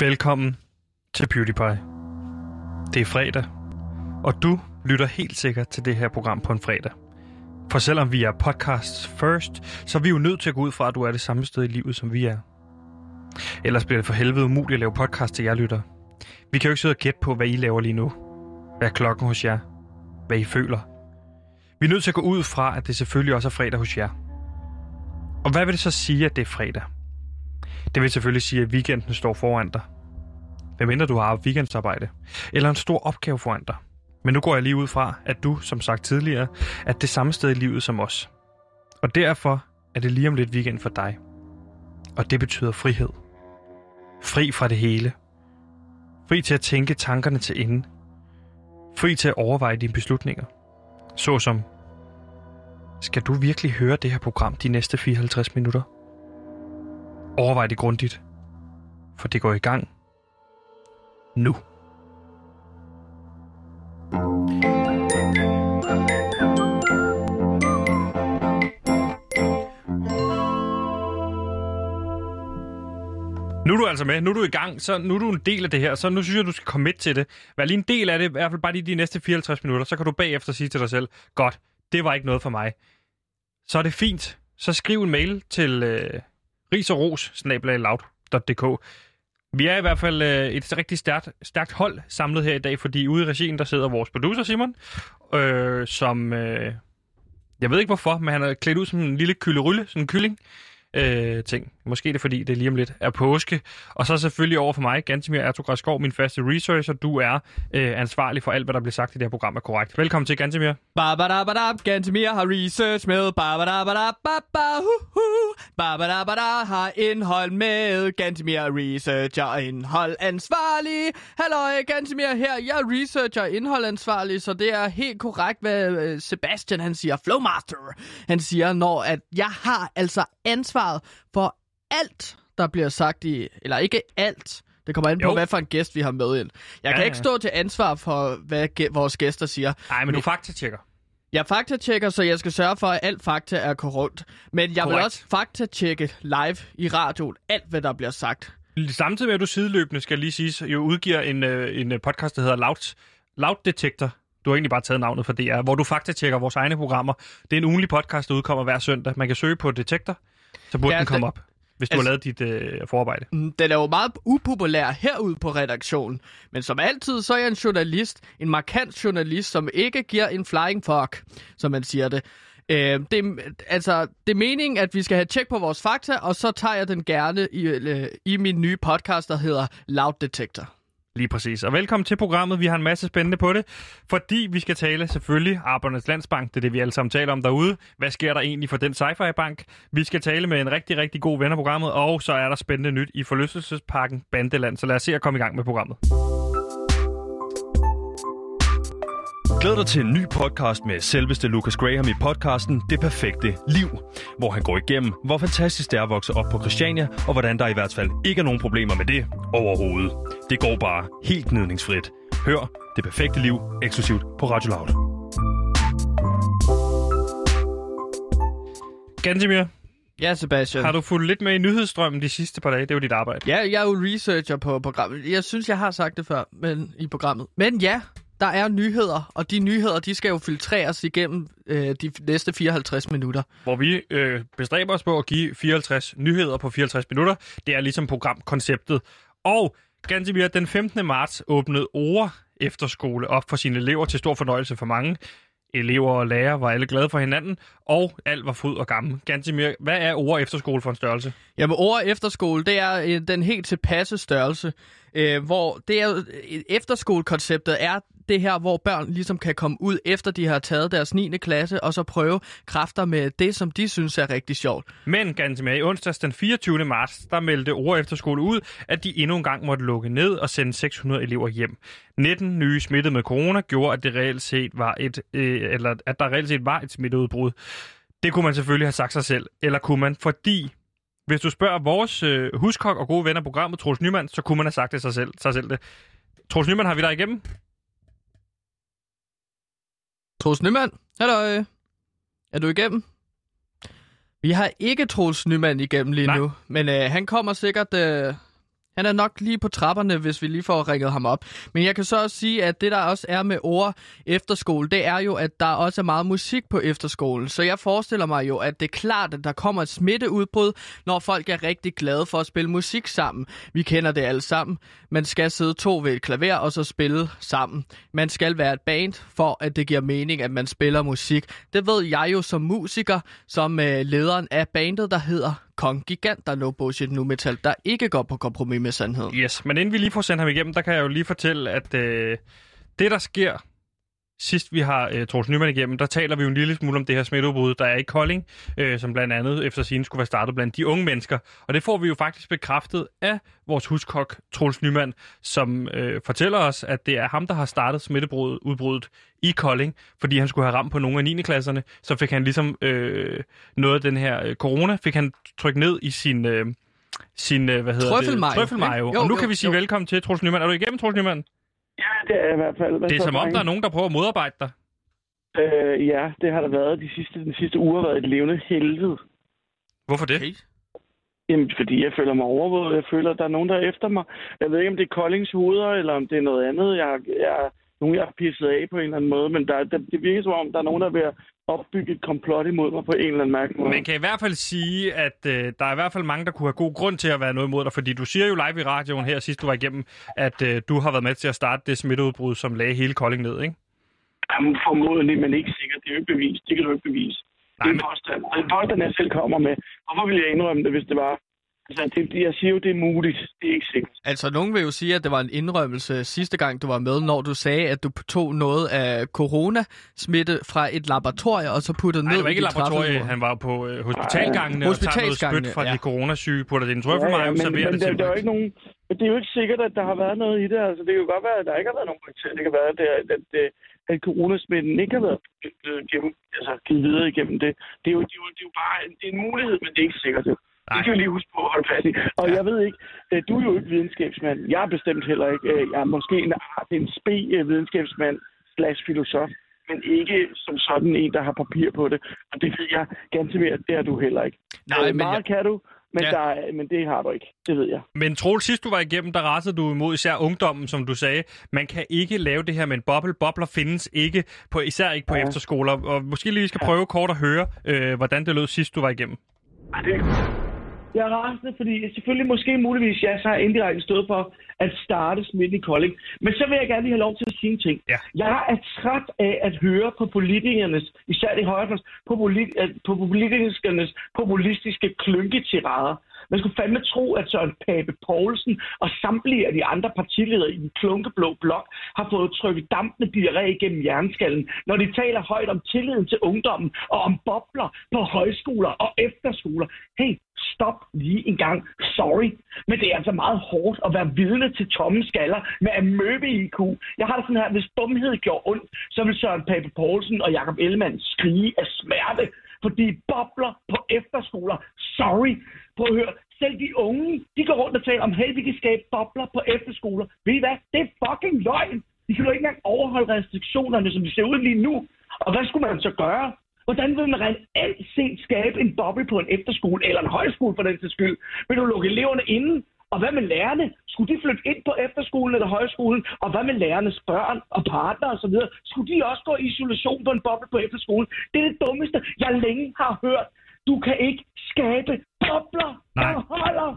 Velkommen til PewDiePie. Det er fredag, og du lytter helt sikkert til det her program på en fredag. For selvom vi er podcasts first, så er vi jo nødt til at gå ud fra, at du er det samme sted i livet, som vi er. Ellers bliver det for helvede umuligt at lave podcast til jer lytter. Vi kan jo ikke sidde og gætte på, hvad I laver lige nu. Hvad er klokken hos jer? Hvad I føler? Vi er nødt til at gå ud fra, at det selvfølgelig også er fredag hos jer. Og hvad vil det så sige, at det er fredag? Det vil selvfølgelig sige, at weekenden står foran dig. Hvad mindre du har weekendsarbejde, eller en stor opgave foran dig. Men nu går jeg lige ud fra, at du, som sagt tidligere, er det samme sted i livet som os. Og derfor er det lige om lidt weekend for dig. Og det betyder frihed. Fri fra det hele. Fri til at tænke tankerne til ende. Fri til at overveje dine beslutninger. Såsom, skal du virkelig høre det her program de næste 54 minutter? Overvej det grundigt, for det går i gang nu. Nu er du altså med, nu er du i gang, så nu er du en del af det her, så nu synes jeg, du skal komme med til det. Vær lige en del af det, i hvert fald bare lige de næste 54 minutter, så kan du bagefter sige til dig selv, godt, det var ikke noget for mig. Så er det fint. Så skriv en mail til øh, riseros vi er i hvert fald øh, et rigtig stærkt, stærkt hold samlet her i dag, fordi ude i regien, der sidder vores producer Simon, øh, som... Øh, jeg ved ikke hvorfor, men han er klædt ud som en lille kyllerylle, sådan en kylling øh, ting. Måske det fordi, det lige om lidt er påske. Og så selvfølgelig over for mig, Gantemir Ertug min faste researcher. Du er øh, ansvarlig for alt, hvad der bliver sagt i det her program er korrekt. Velkommen til, Gantemir. Ba ba da ba da, Gantemir har research med. Ba ba da ba da, ba ba hu hu. Ba ba da ba da har indhold med. Gantemir researcher indhold ansvarlig. Hallo, Gantemir her. Jeg er researcher indhold ansvarlig, så det er helt korrekt, hvad øh, Sebastian han siger. Flowmaster. Han siger, når at jeg har altså ansvaret for alt, der bliver sagt i... Eller ikke alt. Det kommer an på, jo. hvad for en gæst vi har med ind. Jeg ja, kan ikke stå til ansvar for, hvad vores gæster siger. Nej, men, men du faktatjekker. Jeg faktatjekker, så jeg skal sørge for, at alt fakta er korrekt. Men jeg korrekt. vil også faktatjekke live i radioen alt, hvad der bliver sagt. Samtidig med, at du sideløbende, skal lige sige, jo udgiver en, øh, en podcast, der hedder Loud, Loud Detector. Du har egentlig bare taget navnet for DR, hvor du faktatjekker vores egne programmer. Det er en ugenlig podcast, der udkommer hver søndag. Man kan søge på Detektor, så burde ja, den komme op hvis du altså, har lavet dit øh, forarbejde. Mm, den er jo meget upopulær herude på redaktionen, men som altid, så er jeg en journalist, en markant journalist, som ikke giver en flying fuck, som man siger det. Øh, det, altså, det er meningen, at vi skal have tjek på vores fakta, og så tager jeg den gerne i, øh, i min nye podcast, der hedder Loud Detector. Lige præcis. Og velkommen til programmet. Vi har en masse spændende på det, fordi vi skal tale selvfølgelig Arbejdernes Landsbank. Det er det, vi alle sammen taler om derude. Hvad sker der egentlig for den sci-fi bank? Vi skal tale med en rigtig, rigtig god ven af programmet, og så er der spændende nyt i forlystelsesparken Bandeland. Så lad os se at komme i gang med programmet. Glæd dig til en ny podcast med selveste Lucas Graham i podcasten Det Perfekte Liv, hvor han går igennem, hvor fantastisk det er at vokse op på Christiania, og hvordan der i hvert fald ikke er nogen problemer med det overhovedet. Det går bare helt gnidningsfrit. Hør Det Perfekte Liv eksklusivt på Radio Loud. Gantemir, Ja, Sebastian. Har du fulgt lidt med i nyhedsstrømmen de sidste par dage? Det er jo dit arbejde. Ja, jeg er jo researcher på programmet. Jeg synes, jeg har sagt det før men i programmet. Men ja, der er nyheder, og de nyheder, de skal jo filtreres igennem øh, de næste 54 minutter. Hvor vi øh, bestræber os på at give 54 nyheder på 54 minutter. Det er ligesom programkonceptet. Og Gansimir, den 15. marts åbnede Ore Efterskole op for sine elever til stor fornøjelse for mange. Elever og lærere var alle glade for hinanden, og alt var fryd og gammel. Gansimir, hvad er Ore Efterskole for en størrelse? Jamen, Ore Efterskole, det er øh, den helt tilpasse størrelse, øh, hvor det er, øh, efterskolekonceptet er det her, hvor børn ligesom kan komme ud efter de har taget deres 9. klasse, og så prøve kræfter med det, som de synes er rigtig sjovt. Men ganske med i onsdags den 24. marts, der meldte Ord Efterskole ud, at de endnu en gang måtte lukke ned og sende 600 elever hjem. 19 nye smittede med corona gjorde, at det reelt set var et, øh, eller at der reelt set var et smitteudbrud. Det kunne man selvfølgelig have sagt sig selv, eller kunne man, fordi hvis du spørger vores øh, huskok og gode venner programmet, Troels Nyman, så kunne man have sagt det sig selv, sig selv det. Troels Nyman, har vi der igennem? Troels Nyman, hallo. Er du igennem? Vi har ikke Troels Nyman igennem lige Nej. nu, men øh, han kommer sikkert... Øh, han er nok lige på trapperne, hvis vi lige får ringet ham op. Men jeg kan så også sige, at det der også er med ord efterskole, det er jo, at der også er meget musik på efterskolen. Så jeg forestiller mig jo, at det er klart, at der kommer et smitteudbrud, når folk er rigtig glade for at spille musik sammen. Vi kender det alle sammen. Man skal sidde to ved et klaver og så spille sammen. Man skal være et band, for at det giver mening, at man spiller musik. Det ved jeg jo som musiker, som øh, lederen af bandet, der hedder Kong Gigant, der er no bullshit nu metal, der ikke går på kompromis med sandheden. Yes, men inden vi lige får sendt ham igennem, der kan jeg jo lige fortælle, at øh, det, der sker sidst vi har øh, Troels Nyman igennem, der taler vi jo en lille smule om det her smitteudbrud, der er i Kolding, øh, som blandt andet efter sin skulle være startet blandt de unge mennesker. Og det får vi jo faktisk bekræftet af vores huskok, Troels Nyman, som øh, fortæller os, at det er ham, der har startet smitteudbruddet i Kolding, fordi han skulle have ramt på nogle af 9. klasserne. Så fik han ligesom øh, noget af den her øh, corona, fik han trykt ned i sin... Øh, sin, øh, hvad hedder Trøffelmajo. det? Trøffelmajo. Jo, Og nu jo, kan vi sige jo. velkommen til, Troels Nyman. Er du igennem, Troels Nyman? Ja, det er i hvert fald. Hvad Det er så, som om, der er nogen, der prøver at modarbejde dig. Øh, ja, det har der været. De sidste, den sidste uge har været et levende helvede. Hvorfor det? Okay. Jamen, fordi jeg føler mig overvåget. Jeg føler, at der er nogen, der er efter mig. Jeg ved ikke, om det er Koldings hoveder, eller om det er noget andet. Jeg, jeg, nogen, jeg har pisset af på en eller anden måde. Men der, der, det virker som om, der er nogen, der er ved at opbygge et komplot imod mig på en eller anden mærkelig måde. Man kan i hvert fald sige, at øh, der er i hvert fald mange, der kunne have god grund til at være noget imod dig, fordi du siger jo live i radioen her sidst du var igennem, at øh, du har været med til at starte det smitteudbrud, som lagde hele Kolding ned, ikke? Jamen, formodentlig, men ikke sikkert. Det er jo ikke bevist. Det kan du ikke bevise. Det Nej, er en men- påstand. Det er en påstand, jeg selv kommer med. Hvorfor ville jeg indrømme det, hvis det var... Altså, det, jeg siger jo, det er muligt. Det er ikke sikkert. Altså, nogen vil jo sige, at det var en indrømmelse sidste gang, du var med, når du sagde, at du tog noget af coronasmitte fra et laboratorium, og så puttede Nej, ned det var ikke et laboratorium. Han var på øh, hospitalgangene og tager noget spyt fra ja. de coronasyge, putter det i en trøffelmej og men, serverer men det der, til der er ikke nogen... Men det er jo ikke sikkert, at der har været noget i det. Altså, det kan jo godt være, at der ikke har været nogen bakterier. Det kan være, at, det, at, at, at, at coronasmitten ikke har været blevet gennem, altså, givet videre igennem det. Det er, jo, det, er jo, det er jo bare en, det er en mulighed, men det er ikke sikkert. Nej. det kan vi lige huske på at holde fast i. Og jeg ved ikke, øh, du er jo ikke videnskabsmand. Jeg er bestemt heller ikke. Øh, Jeg er måske en, en spe øh, slash filosof, men ikke som sådan en, der har papir på det. Og det ved jeg ganske mere, det er du heller ikke. Nej, men Meget jeg- kan du, men, Ja. ja. der er, men det har du ikke. Det ved jeg. Men Troels, sidst du var igennem, der rettede du imod især ungdommen, som du sagde. Man kan ikke lave det her med en boble. Bobler findes ikke, på, især ikke på Ja. efterskoler. Og måske lige skal prøve kort at høre, øh, hvordan det lød sidst du var igennem. Ej, det... Jeg er rasende, fordi selvfølgelig måske muligvis, jeg så har indirekte stået for at starte smitten i Kolding. Men så vil jeg gerne lige have lov til at sige en ting. Ja. Jeg er træt af at høre på politikernes, især de højre, på, polit, øh, på politikernes populistiske klynketirader. Man skulle fandme tro, at Søren Pape Poulsen og samtlige af de andre partiledere i den klunkeblå blok har fået trykket dampende diarré igennem hjerneskallen, når de taler højt om tilliden til ungdommen og om bobler på højskoler og efterskoler. Hey, stop lige en gang. Sorry. Men det er altså meget hårdt at være vidne til tomme skaller med amøbe-IQ. Jeg har det sådan her, hvis dumhed gjorde ondt, så vil Søren Pape Poulsen og Jakob Ellemann skrige af smerte, fordi bobler på efterskoler. Sorry. Prøv at høre. Selv de unge, de går rundt og taler om, hey, vi kan skabe bobler på efterskoler. Ved I hvad? Det er fucking løgn. De kan jo ikke engang overholde restriktionerne, som de ser ud lige nu. Og hvad skulle man så gøre? Hvordan vil man reelt set skabe en boble på en efterskole, eller en højskole for den til skyld? Vil du lukke eleverne inde? Og hvad med lærerne? Skulle de flytte ind på efterskolen eller højskolen? Og hvad med lærernes børn og partner osv.? Skulle de også gå i isolation på en boble på efterskolen? Det er det dummeste, jeg længe har hørt. Du kan ikke skabe bobler, Nej. der holder.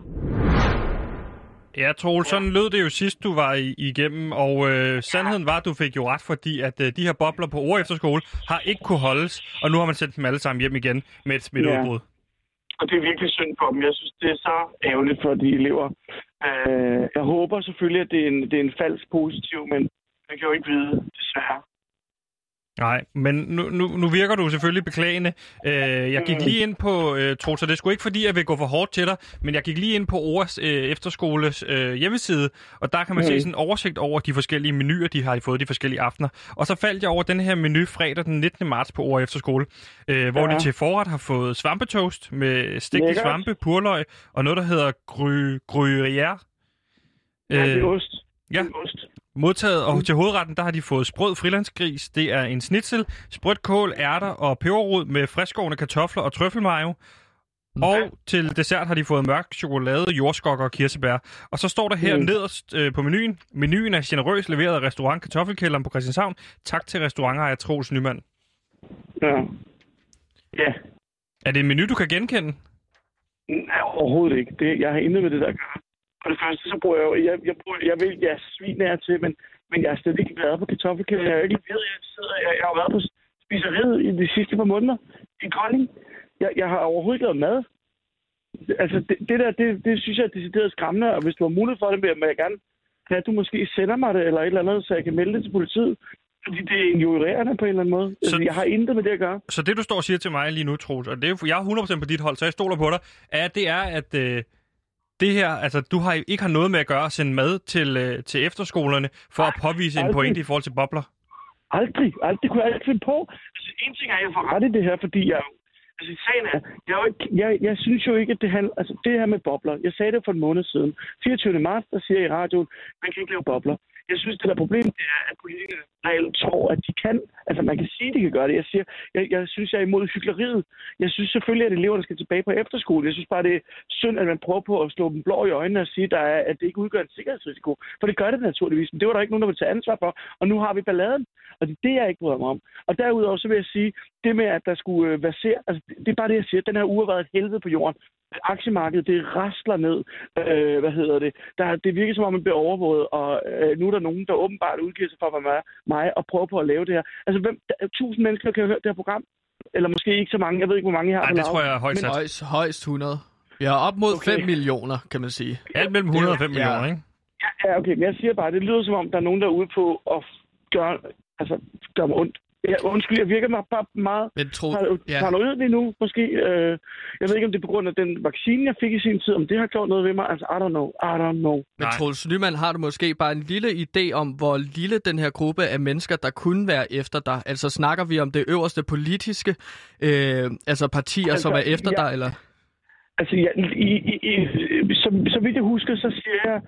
Ja, Troels, sådan lød det jo sidst, du var i, igennem, og øh, sandheden var, at du fik jo ret, fordi at øh, de her bobler på ord efterskole har ikke kunne holdes, og nu har man sendt dem alle sammen hjem igen med et smitteudbrud. Og det er virkelig synd for dem. Jeg synes, det er så ærgerligt for de elever. Øh, jeg håber selvfølgelig, at det er, en, det er en falsk positiv, men man kan jo ikke vide, desværre. Nej, men nu, nu, nu virker du selvfølgelig beklagende. Øh, jeg gik lige ind på, øh, Troels, og det sgu ikke fordi, jeg vil gå for hårdt til dig, men jeg gik lige ind på Ores øh, efterskoles øh, hjemmeside, og der kan man mm. se sådan en oversigt over de forskellige menuer, de har fået de forskellige aftener. Og så faldt jeg over den her menu fredag den 19. marts på Ore Efterskole, øh, hvor Ja. de til forret har fået svampetoast med stegte svampe, purløg og noget, der hedder gry, gruyère. Ja, det er Øh, ost. ja. Det er ost. Modtaget, og til hovedretten, der har de fået sprød frilandsgris. Det er en snitsel, sprødt kål, ærter og peberrod med friskårne kartofler og trøffelmayo. Og til dessert har de fået mørk chokolade, jordskokker og kirsebær. Og så står der her mm. Mm. nederst øh, på menuen. Menuen er generøst leveret af restaurant Kartoffelkælderen på Christianshavn. Tak til restaurantejer Troels Nyman. Ja. Ja. Er det en menu, du kan genkende? Nej, overhovedet ikke. Det, jeg har intet med det der. For det første, så bruger jeg jo... Jeg, jeg, bruger, jeg ved, jeg svin er til, men, men jeg har slet ikke været på kartoffelkælder. Jeg har ikke ved, jeg sidder... Jeg, jeg har været på spiseriet i de sidste par måneder i Kolding. Jeg, jeg har overhovedet ikke lavet mad. Altså, det, det der, det, det synes jeg er decideret skræmmende, og hvis du har mulighed for det, vil jeg gerne have, at du måske sender mig det, eller et eller andet, så jeg kan melde det til politiet. Fordi det er injurerende på en eller anden måde. Altså, Så- jeg har intet med det at gøre. Så det, du står og siger til mig lige nu, Troels, og det er, jeg er 100% på dit hold, så jeg stoler på dig, er, det er, at øh, det her, altså du har ikke har noget med at gøre at sende mad til, øh, til efterskolerne for at påvise en aldrig. pointe i forhold til bobler. Aldrig, aldrig. Det kunne jeg ikke finde på. Altså, en ting er, at jeg får ret i det her, fordi jeg Altså, sagen er, jeg, jo ikke, jeg, jeg synes jo ikke, at det handler... Altså, det her med bobler. Jeg sagde det for en måned siden. 24. marts, der siger jeg i radioen, man kan ikke lave bobler. Jeg synes, det der problem det er, at politikerne reelt tror, at de kan. Altså, man kan sige, at de kan gøre det. Jeg siger, jeg, jeg synes, jeg er imod hyggeleriet. Jeg synes selvfølgelig, at eleverne skal tilbage på efterskole. Jeg synes bare, det er synd, at man prøver på at slå dem blå i øjnene og sige, der er, at det ikke udgør en sikkerhedsrisiko. For det gør det naturligvis. Men det var der ikke nogen, der ville tage ansvar for. Og nu har vi balladen. Og det er det, jeg ikke bryder mig om. Og derudover så vil jeg sige, det med, at der skulle øh, versere, altså det, er bare det, jeg siger. Den her uge har været et helvede på jorden. Aktiemarkedet, det rasler ned. Øh, hvad hedder det? Der, det virker som om, man bliver overvåget, og øh, nu er der nogen, der åbenbart udgiver sig for at være mig, mig og prøver på at lave det her. Altså, hvem, der, tusind mennesker kan have hørt det her program. Eller måske ikke så mange. Jeg ved ikke, hvor mange jeg har. Nej, det tror jeg er højt sat. Højst, højst 100. Vi har op mod Okay. 5 millioner, kan man sige. Alt mellem 100 og 5 Ja. millioner, ikke? Ja, okay, men jeg siger bare, det lyder som om, der er nogen, der er ude på at gøre, altså, gøre mig ondt. Ja, undskyld, jeg virker mig bare meget Men tro, ja. ja. paranoid lige nu, måske. Øh, jeg ved ikke, om det er på grund af den vaccine, jeg fik i sin tid, om det har gjort noget ved mig. Altså, I don't know. I don't know. Men. Troels Nyman, har du måske bare en lille idé om, hvor lille den her gruppe af mennesker, der kunne være efter dig? Altså snakker vi om det øverste politiske, øh, altså partier, Altså, som er efter ja. dig, eller? Altså, ja, i, i, i, så, så vidt jeg husker, så siger jeg,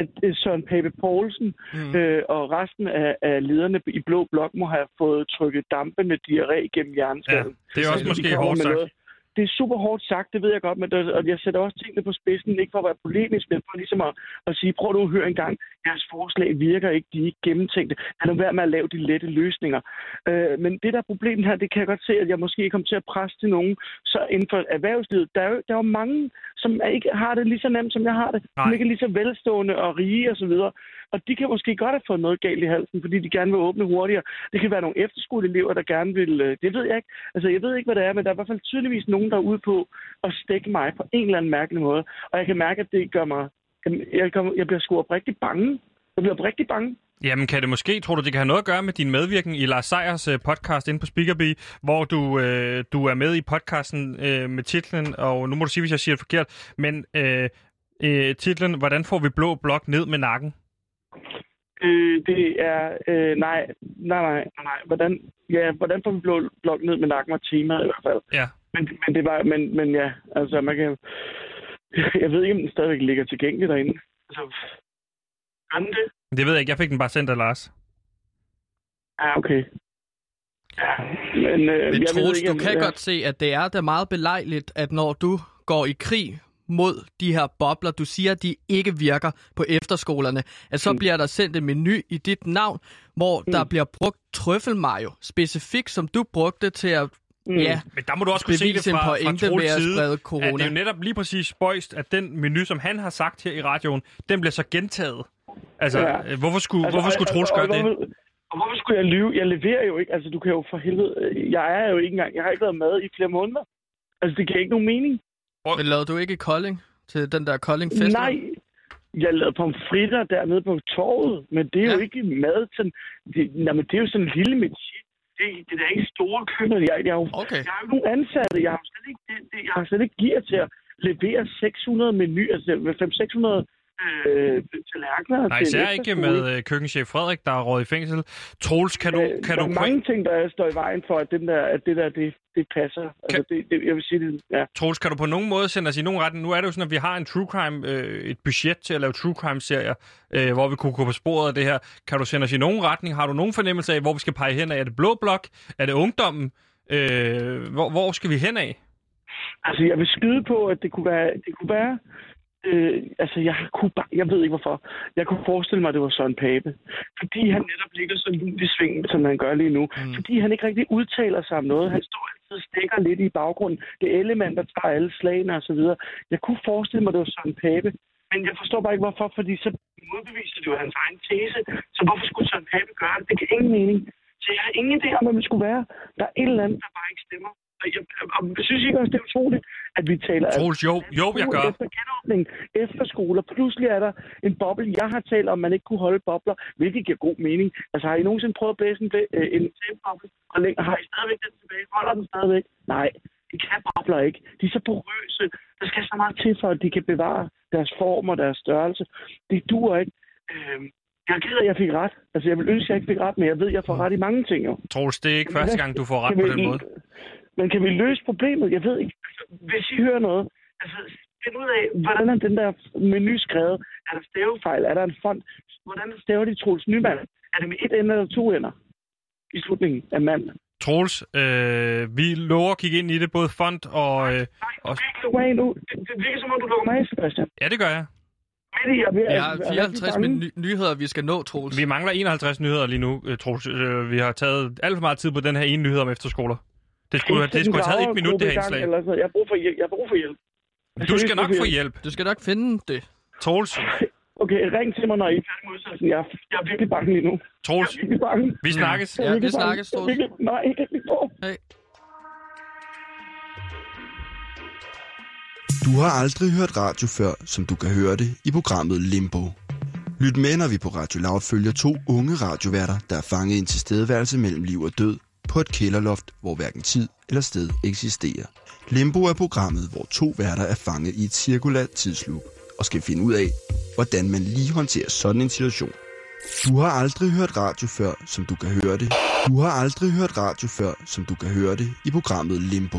at øh, Søren Pape Poulsen mm. øh, og resten af, af lederne i Blå Blok må have fået trykket dampe med diarré gennem Ja, hjerneskallen. det er også de måske hårdt sagt. noget. Det er super hårdt sagt, det ved jeg godt, men der, og jeg sætter også tingene på spidsen, ikke for at være polemisk, men for ligesom at, at sige, prøv nu at høre en gang, jeres forslag virker ikke, de er ikke gennemtænkte. Lad nu være med at lave de lette løsninger. Øh, men det der er problemet her, det kan jeg godt se, at jeg måske kommer til at presse til nogen, så inden for erhvervslivet, der er jo, der er jo mange, som ikke har det lige så nemt, som jeg har det, Nej. som ikke er lige så velstående og rige og så videre. Og de kan måske godt have fået noget galt i halsen, fordi de gerne vil åbne hurtigere. Det kan være nogle efterskoleelever, der gerne vil... Øh, det ved jeg ikke. Altså, jeg ved ikke, hvad det er, men der er i hvert fald tydeligvis nogen, der er ude på at stikke mig på en eller anden mærkelig måde. Og jeg kan mærke, at det gør mig... Jeg, kommer, jeg bliver sgu oprigtigt bange. Jeg bliver oprigtigt bange. Jamen kan det måske, tror du, det kan have noget at gøre med din medvirken i Lars Seiers øh, podcast inde på Speakerbee, hvor du, øh, du er med i podcasten øh, med titlen, og nu må du sige, hvis jeg siger det forkert, men øh, øh, titlen, hvordan får vi blå blok ned med nakken? Øh, det er... Øh, nej, nej, nej, nej. Hvordan, ja, hvordan får vi blå blok ned med nakken temaet i hvert fald. Ja. Men, men det var... Men, men ja, altså man kan... Jeg ved ikke, om den stadigvæk ligger tilgængelig derinde. Altså, den det? Det ved jeg ikke, jeg fik den bare sendt af Lars. Ja, okay. Ja, men, øh, Men jeg Troels, ved ikke, du kan ja. godt se, at det er da meget belejligt, at når du går i krig mod de her bobler, du siger, de ikke virker på efterskolerne, at så Mm. bliver der sendt en menu i dit navn, hvor der bliver brugt trøffelmayo, specifikt som du brugte til at Mm. ja, Men der må du også kunne se det fra, fra Troels side, sprede at det corona. er jo netop lige præcis spøjst, at den menu, som han har sagt her i radioen, den bliver så gentaget. Altså, Ja. ja. hvorfor skulle, Altså, hvorfor skulle Troels gøre det? hvorfor- Og hvorfor skulle jeg lyve? Jeg leverer jo ikke. Altså, du kan jo for helvede... Jeg er jo ikke engang... Jeg har ikke været med i flere måneder. Altså, det giver ikke nogen mening. Men lavede du ikke Kolding til den der Kolding Festival? Nej, jeg lavede pomfritter dernede på torvet, men det er ja. jo ikke mad. Sådan, det, nej, men det er jo sådan en lille metier. Det, det er ikke store køkkener. Jeg, jeg, har jo, Okay. jeg har jo ikke nogen ansatte. Jeg har slet ikke, det, det, jeg har slet ikke gear til at levere 600 menu, altså 500-600 øh, tallerkener. Nej, især ikke med øh, køkkenchef Frederik, der er råd i fængsel. Troels, kan du... Øh, Kan der du er mange ting, der står i vejen for, at, den der, at det der, det, det passer. Altså, det, det, jeg vil sige det, ja. Troels, kan du på nogen måde sende os i nogen retning? Nu er det jo sådan, at vi har en true crime, øh, et budget til at lave true crime-serier, øh, hvor vi kunne gå på sporet af det her. Kan du sende os i nogen retning? Har du nogen fornemmelse af, hvor vi skal pege hen af? Er det blå blok? Er det ungdommen? Øh, hvor, hvor skal vi hen af? Altså, jeg vil skyde på, at det kunne være... Det kunne være øh, altså, jeg, kunne bare, jeg ved ikke hvorfor. Jeg kunne forestille mig, at det var Søren Pape. Fordi han netop ligger så lunt i svingen, som han gør lige nu. Mm. Fordi han ikke rigtig udtaler sig om noget. Han står altid og stikker lidt i baggrunden. Det er element, der tager alle slagene og så videre. Jeg kunne forestille mig, at det var Søren Pape. Men jeg forstår bare ikke, hvorfor, fordi så modbeviser det jo hans egen tese. Så hvorfor skulle Søren Pape gøre det? Det giver ingen mening. Så jeg har ingen idé om, hvad det skulle være. Der er et eller andet, der bare ikke stemmer. Og jeg, og jeg synes ikke også, det er utroligt, at vi taler... Troels, jo, jo, jeg gør. Efter genåbning, efter skoler. Pludselig er der en boble. Jeg har talt om, at man ikke kunne holde bobler, hvilket giver god mening. Altså, har I nogensinde prøvet at blæse en, blæ- øh, en? Og længe, har I stadigvæk den tilbage? Holder den stadigvæk? Nej, de kan bobler ikke. De er så porøse. Der skal så meget til, for at de kan bevare deres form og deres størrelse. Det duer ikke. Øhm, jeg er ked af, at jeg fik ret. Altså, jeg vil ønske, at jeg ikke fik ret, men jeg ved, at jeg får ret i mange ting, jo. Troels, det er ikke første gang, du får ret på den måde. Men kan vi løse problemet? Jeg ved ikke. Hvis I hører noget, altså, find ud af, hvordan er den der menu skrevet? Er der stavefejl? Er der en font? Hvordan staver de Troels Nyman? Er det med et ende eller to ender? I slutningen af mand. Troels, øh, vi lover at kigge ind i det, både font og... Øh, Nej, du og kan ikke nu. Det, det virker som om, du lukker mig af, Sebastian. ja, det gør jeg. Jeg ved at- 54 bange. min- nyheder, vi skal nå, Troels. Vi mangler 51 nyheder lige nu, øh, Troels. Øh, vi har taget alt for meget tid på den her ene nyhed om efterskoler. Det skulle, have- det skulle have taget et minut, det her indslag. eller sådan. Jeg har brug for hjælp. Jeg har brug for hjælp. Du skal nok få hjælp. Du skal nok finde det. Troels, Okay, ring til mig, når I er færdige med udsendelsen. Jeg, er- jeg er virkelig bange lige nu. Jeg Troels, er vi snakkes. Ja, vi snakkes, Jeg er Troels. virkelig- Nej, ikke. Hey. Du har aldrig hørt radio før, som du kan høre det i programmet Limbo. Lyt med, når vi på Radio Loud følger to unge radioværter, der er fanget i en tilstedeværelse mellem liv og død på et kælderloft, hvor hverken tid eller sted eksisterer. Limbo er programmet, hvor to værter er fanget i et cirkulært tidsloop og skal finde ud af, hvordan man lige håndterer sådan en situation. Du har aldrig hørt radio før, som du kan høre det. Du har aldrig hørt radio før, som du kan høre det i programmet Limbo.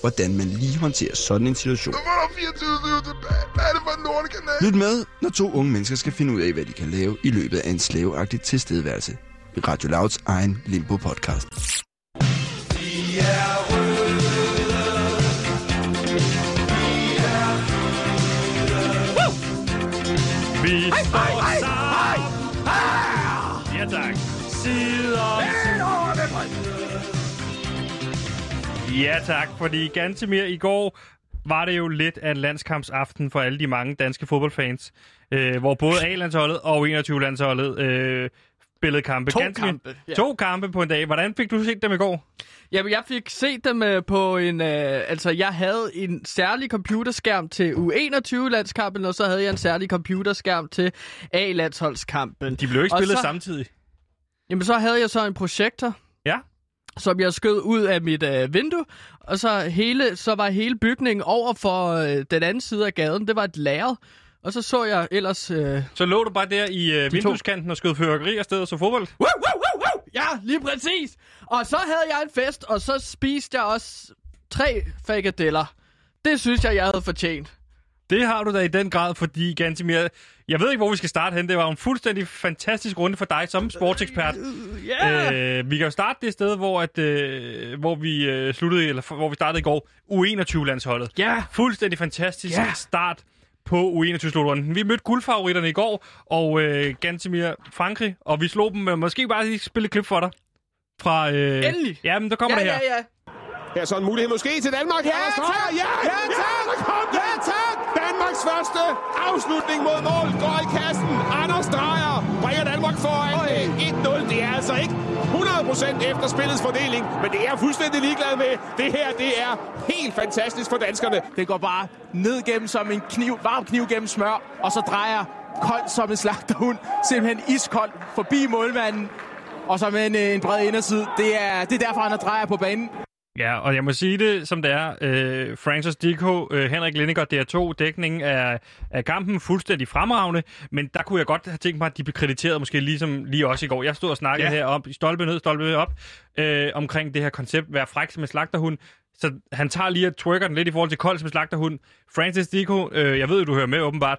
hvordan man lige håndterer sådan en situation. Hvor er der 24 tilbage? Hvad er det for en lortekanal? Lyt med, når to unge mennesker skal finde ud af, hvad de kan lave i løbet af en slaveagtig tilstedeværelse. I Radio Louds egen Limbo-podcast. Vi står Ja, tak. Fordi Gantemir i går var det jo lidt af en landskampsaften for alle de mange danske fodboldfans, øh, hvor både A-landsholdet og 21-landsholdet øh, spillede kampe. To Gantemir- kampe, ja. To kampe på en dag. Hvordan fik du set dem i går? Jamen, jeg fik set dem øh, på en... Øh, altså, jeg havde en særlig computerskærm til U21-landskampen, og så havde jeg en særlig computerskærm til A-landsholdskampen. De blev ikke Og spillet så- samtidig. Jamen, så havde jeg så en projektor, Ja. Som jeg skød ud af mit øh, vindue, og så, hele, så var hele bygningen over for øh, den anden side af gaden. Det var et lager, og så så jeg ellers... Øh, Så lå du bare der i øh, vindueskanten og skød fyrværkeri afsted og så fodbold? Woo, woo, woo, woo! Ja, lige præcis. Og så havde jeg en fest, og så spiste jeg også tre frikadeller. Det synes jeg, jeg havde fortjent. Det har du da i den grad, fordi Gantimir, jeg ved ikke, hvor vi skal starte hen. Det var en fuldstændig fantastisk runde for dig som sportsekspert. Ja! Yeah. Øh, vi kan jo starte det sted, hvor, at, øh, hvor vi øh, sluttede, eller hvor vi startede i går, U21-landsholdet. Ja. Fuldstændig fantastisk Ja. start på U21-slutrunden. Vi mødte guldfavoritterne i går, og øh, Gantimir Frankrig, og vi slog dem. Øh, Måske bare lige spille et klip for dig. Fra, øh, Endelig. Ja, men der kommer Ja, det her. ja, ja. Her er så en mulighed måske til Danmark. Ja, tak! Ja, ja! Ja, ja, tak! Danmarks første afslutning mod mål går i kassen. Anders Dreyer bringer Danmark foran med 1-0. Det er altså ikke 100% efter spillets fordeling, men det er jeg fuldstændig ligeglad med. Det her, det er helt fantastisk for danskerne. Det går bare ned gennem som en kniv, varm kniv gennem smør, og så drejer koldt som en slagterhund, simpelthen iskold forbi målmanden, og så med en, øh, en bred inderside. Det er, det er derfor, han er drejer på banen. Ja, og jeg må sige det, som det er. Øh, Francis Dico, øh, Henrik Lindegaard, DR2, dækningen af, af kampen fuldstændig fremragende, men der kunne jeg godt have tænkt mig, at de blev krediteret måske ligesom lige også i går. Jeg stod og snakkede ja. her om, stolpe ned, stolpe op, øh, omkring det her koncept, være fræk som en slagterhund. Så han tager lige og twerker den lidt i forhold til kold som en slagterhund. Francis Dico, øh, jeg ved, at du hører med åbenbart,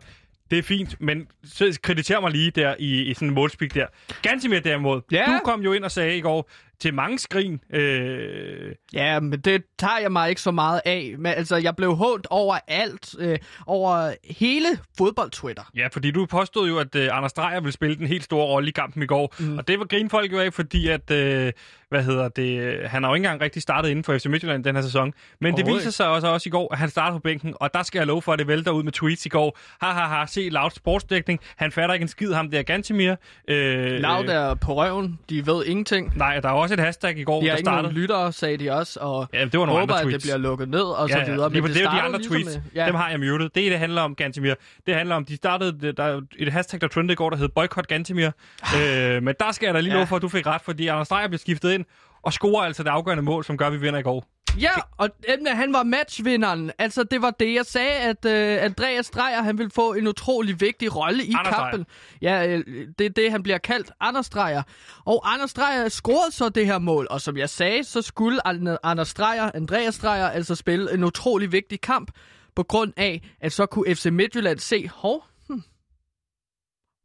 det er fint, men så krediter mig lige der i, i sådan en målspik der. Ganske derimod. Ja. Du kom jo ind og sagde i går, til mange skrin. Øh... Ja, men det tager jeg mig ikke så meget af. Men altså, jeg blev hånt over alt, øh, over hele fodbold-Twitter. Ja, fordi du påstod jo, at øh, Anders Dreyer ville spille den helt store rolle i kampen i går. Mm. Og det var grinfolk jo af, fordi at, øh, hvad hedder det, han har jo ikke engang rigtig startet inden for FC Midtjylland den her sæson. Men det viser sig også, også i går, at han starter på bænken, og der skal jeg love for, at det vælter ud med tweets i går. Ha, ha, ha, se Loud sportsdækning. Han fatter ikke en skid, ham der Gantimir. Øh, Loud er på røven. De ved ingenting. Nej, der er også et hashtag i går, de der startede. De lyttere, sagde de også, og ja, det var nogle håber, andre at det bliver lukket ned, og så ja, ja. videre. Men det, det, er de andre ligesom tweets. Med, ja. Dem har jeg muted. Det, det handler om, Gantimir. Det handler om, de startede, der er et hashtag, der trendede i går, der hed Boycott Gantimir. øh, men der skal jeg da lige ja. love for, at du fik ret, fordi Anders Dreyer blev skiftet ind, og scorer altså det afgørende mål, som gør, at vi vinder i går. Ja, og emne, han var matchvinderen. Altså, det var det, jeg sagde, at uh, Andreas Dreyer, han vil få en utrolig vigtig rolle i Anders kampen. Ja, uh, det er det, han bliver kaldt, Anders Dreyer. Og Anders Dreyer scorede så det her mål, og som jeg sagde, så skulle Anders Dreyer, Andreas Dreyer, altså spille en utrolig vigtig kamp, på grund af, at så kunne FC Midtjylland se, hov,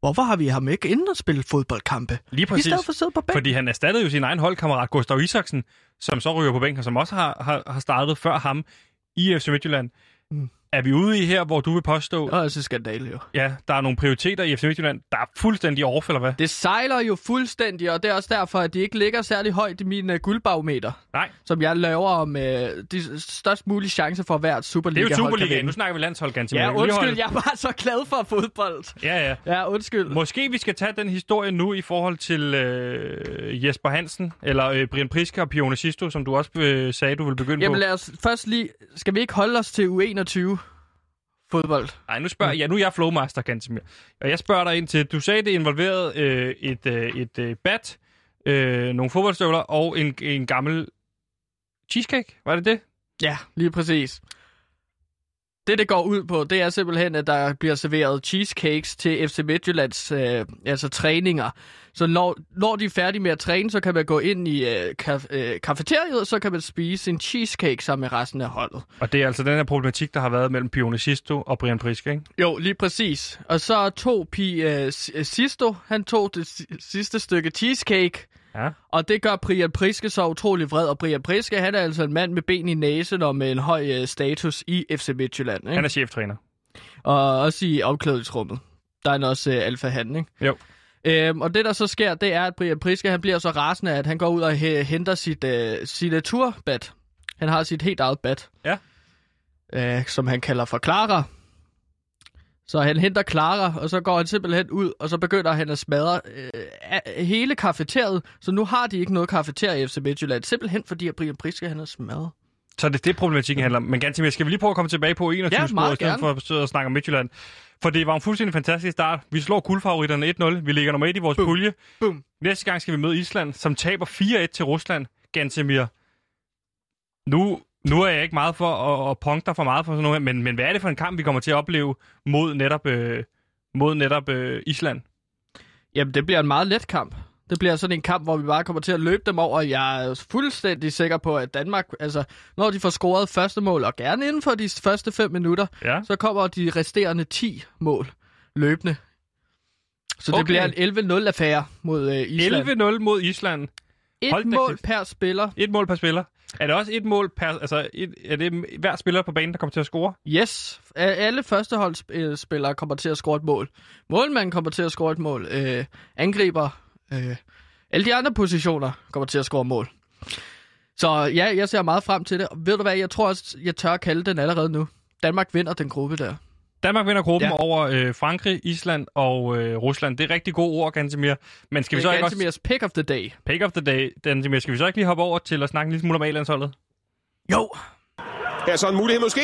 Hvorfor har vi ham ikke inden at spille fodboldkampe? Lige præcis. I stedet for at sidde på bænken. Fordi han erstattede jo sin egen holdkammerat Gustav Isaksen, som så ryger på bænken, som også har, har, har startet før ham i FC Midtjylland. Mm. Er vi ude i her, hvor du vil påstå... Det er altså skandale, jo. Ja, der er nogle prioriteter i FC Midtjylland, der er fuldstændig off, eller hvad? Det sejler jo fuldstændig, og det er også derfor, at de ikke ligger særlig højt i min uh, guldbarometer. Nej. Som jeg laver om uh, de størst mulige chancer for hvert Superliga. Det er jo Superliga. Nu snakker vi landshold, ganske Ja, undskyld, jeg er bare så glad for fodbold. Ja, ja. Ja, undskyld. Måske vi skal tage den historie nu i forhold til øh, Jesper Hansen, eller øh, Brian Priske og Pione Sisto, som du også øh, sagde, du vil begynde Jamen på. lad os først lige... Skal vi ikke holde os til U21? Fodbold. Nej, nu spørger ja, nu er jeg flowmaster, Gantemir. Og jeg spørger dig ind til, du sagde, det involverede øh, et, øh, et øh, bat, øh, nogle fodboldstøvler og en, en gammel cheesecake. Var det det? Ja, lige præcis. Det, det går ud på, det er simpelthen, at der bliver serveret cheesecakes til FC Midtjyllands øh, altså træninger. Så når, når de er færdige med at træne, så kan man gå ind i øh, kaf, øh, kafeteriet, så kan man spise en cheesecake sammen med resten af holdet. Og det er altså den her problematik, der har været mellem Pione Sisto og Brian Priske, ikke? Jo, lige præcis. Og så tog Pi øh, Sisto, han tog det sidste stykke cheesecake, Ja. Og det gør Brian Priske så utrolig vred, og Brian Priske, han er altså en mand med ben i næsen og med en høj øh, status i FC Midtjylland. Ikke? Han er cheftræner. Og også i omklædningsrummet. Der er han også øh, alfa han, ikke? Jo. Øhm, og det, der så sker, det er, at Brian Priske, han bliver så rasende, at han går ud og henter sit øh, signaturbat. Han har sit helt eget bat. Ja. Øh, som han kalder for Clara. Så han henter Clara, og så går han simpelthen ud, og så begynder han at smadre øh, hele kafeteriet. Så nu har de ikke noget kafeterie i FC Midtjylland, simpelthen fordi at Brian Priske han er smadret. Så det er det, problematikken handler om. Men ganske skal vi lige prøve at komme tilbage på 21 ja, sporet, i stedet for at sidde og snakke om Midtjylland. For det var en fuldstændig fantastisk start. Vi slår guldfavoritterne 1-0. Vi ligger nummer 1 i vores Boom. pulje. Boom. Næste gang skal vi møde Island, som taber 4-1 til Rusland. Gantemir. Nu, nu er jeg ikke meget for at, at punkte dig for meget for sådan noget, men, men hvad er det for en kamp, vi kommer til at opleve mod netop, øh, mod netop øh, Island? Jamen, det bliver en meget let kamp. Det bliver sådan en kamp, hvor vi bare kommer til at løbe dem over. Jeg er fuldstændig sikker på, at Danmark, altså, når de får scoret første mål, og gerne inden for de første 5 minutter, Ja. så kommer de resterende 10 mål løbende. Så det Okay. bliver en 11-0 affære mod øh, Island. 11-0 mod Island. Et Hold mål kæft. per spiller. Et mål per spiller. Er det også et mål per... Altså, et, er det hver spiller på banen, der kommer til at score? Yes. Alle førsteholdsspillere øh, kommer til at score et mål. Målmanden kommer til at score et mål. Øh, angriber. Øh, alle de andre positioner kommer til at score mål. Så ja, jeg ser meget frem til det. Og ved du hvad, jeg tror også, jeg tør at kalde den allerede nu. Danmark vinder den gruppe der. Danmark vinder gruppen Ja. over øh, Frankrig, Island og øh, Rusland. Det er rigtig gode ord, Gantemir. Men skal vi så ikke også... Gantemirs pick of the day. Pick of the day, Gantemir. Skal vi så ikke lige hoppe over til at snakke en lille smule om A-landsholdet? Jo. Her er så en mulighed måske.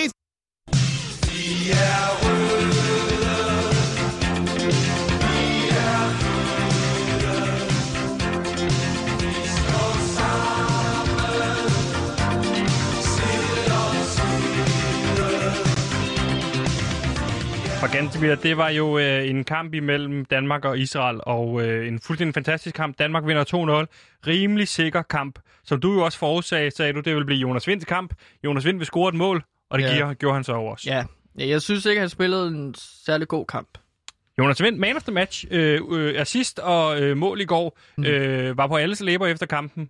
Gantemir, det var jo øh, en kamp imellem Danmark og Israel, og øh, en fuldstændig fantastisk kamp. Danmark vinder 2-0. Rimelig sikker kamp. Som du jo også forudsagde, sagde du, det vil blive Jonas Vinds kamp. Jonas Vind vil score et mål, og det Ja. giver, gjorde han så over os. Ja. ja, jeg synes ikke, han spillede en særlig god kamp. Jonas Vind, man of the match, øh, øh, assist og øh, mål i går, Mm. øh, var på alles læber efter kampen.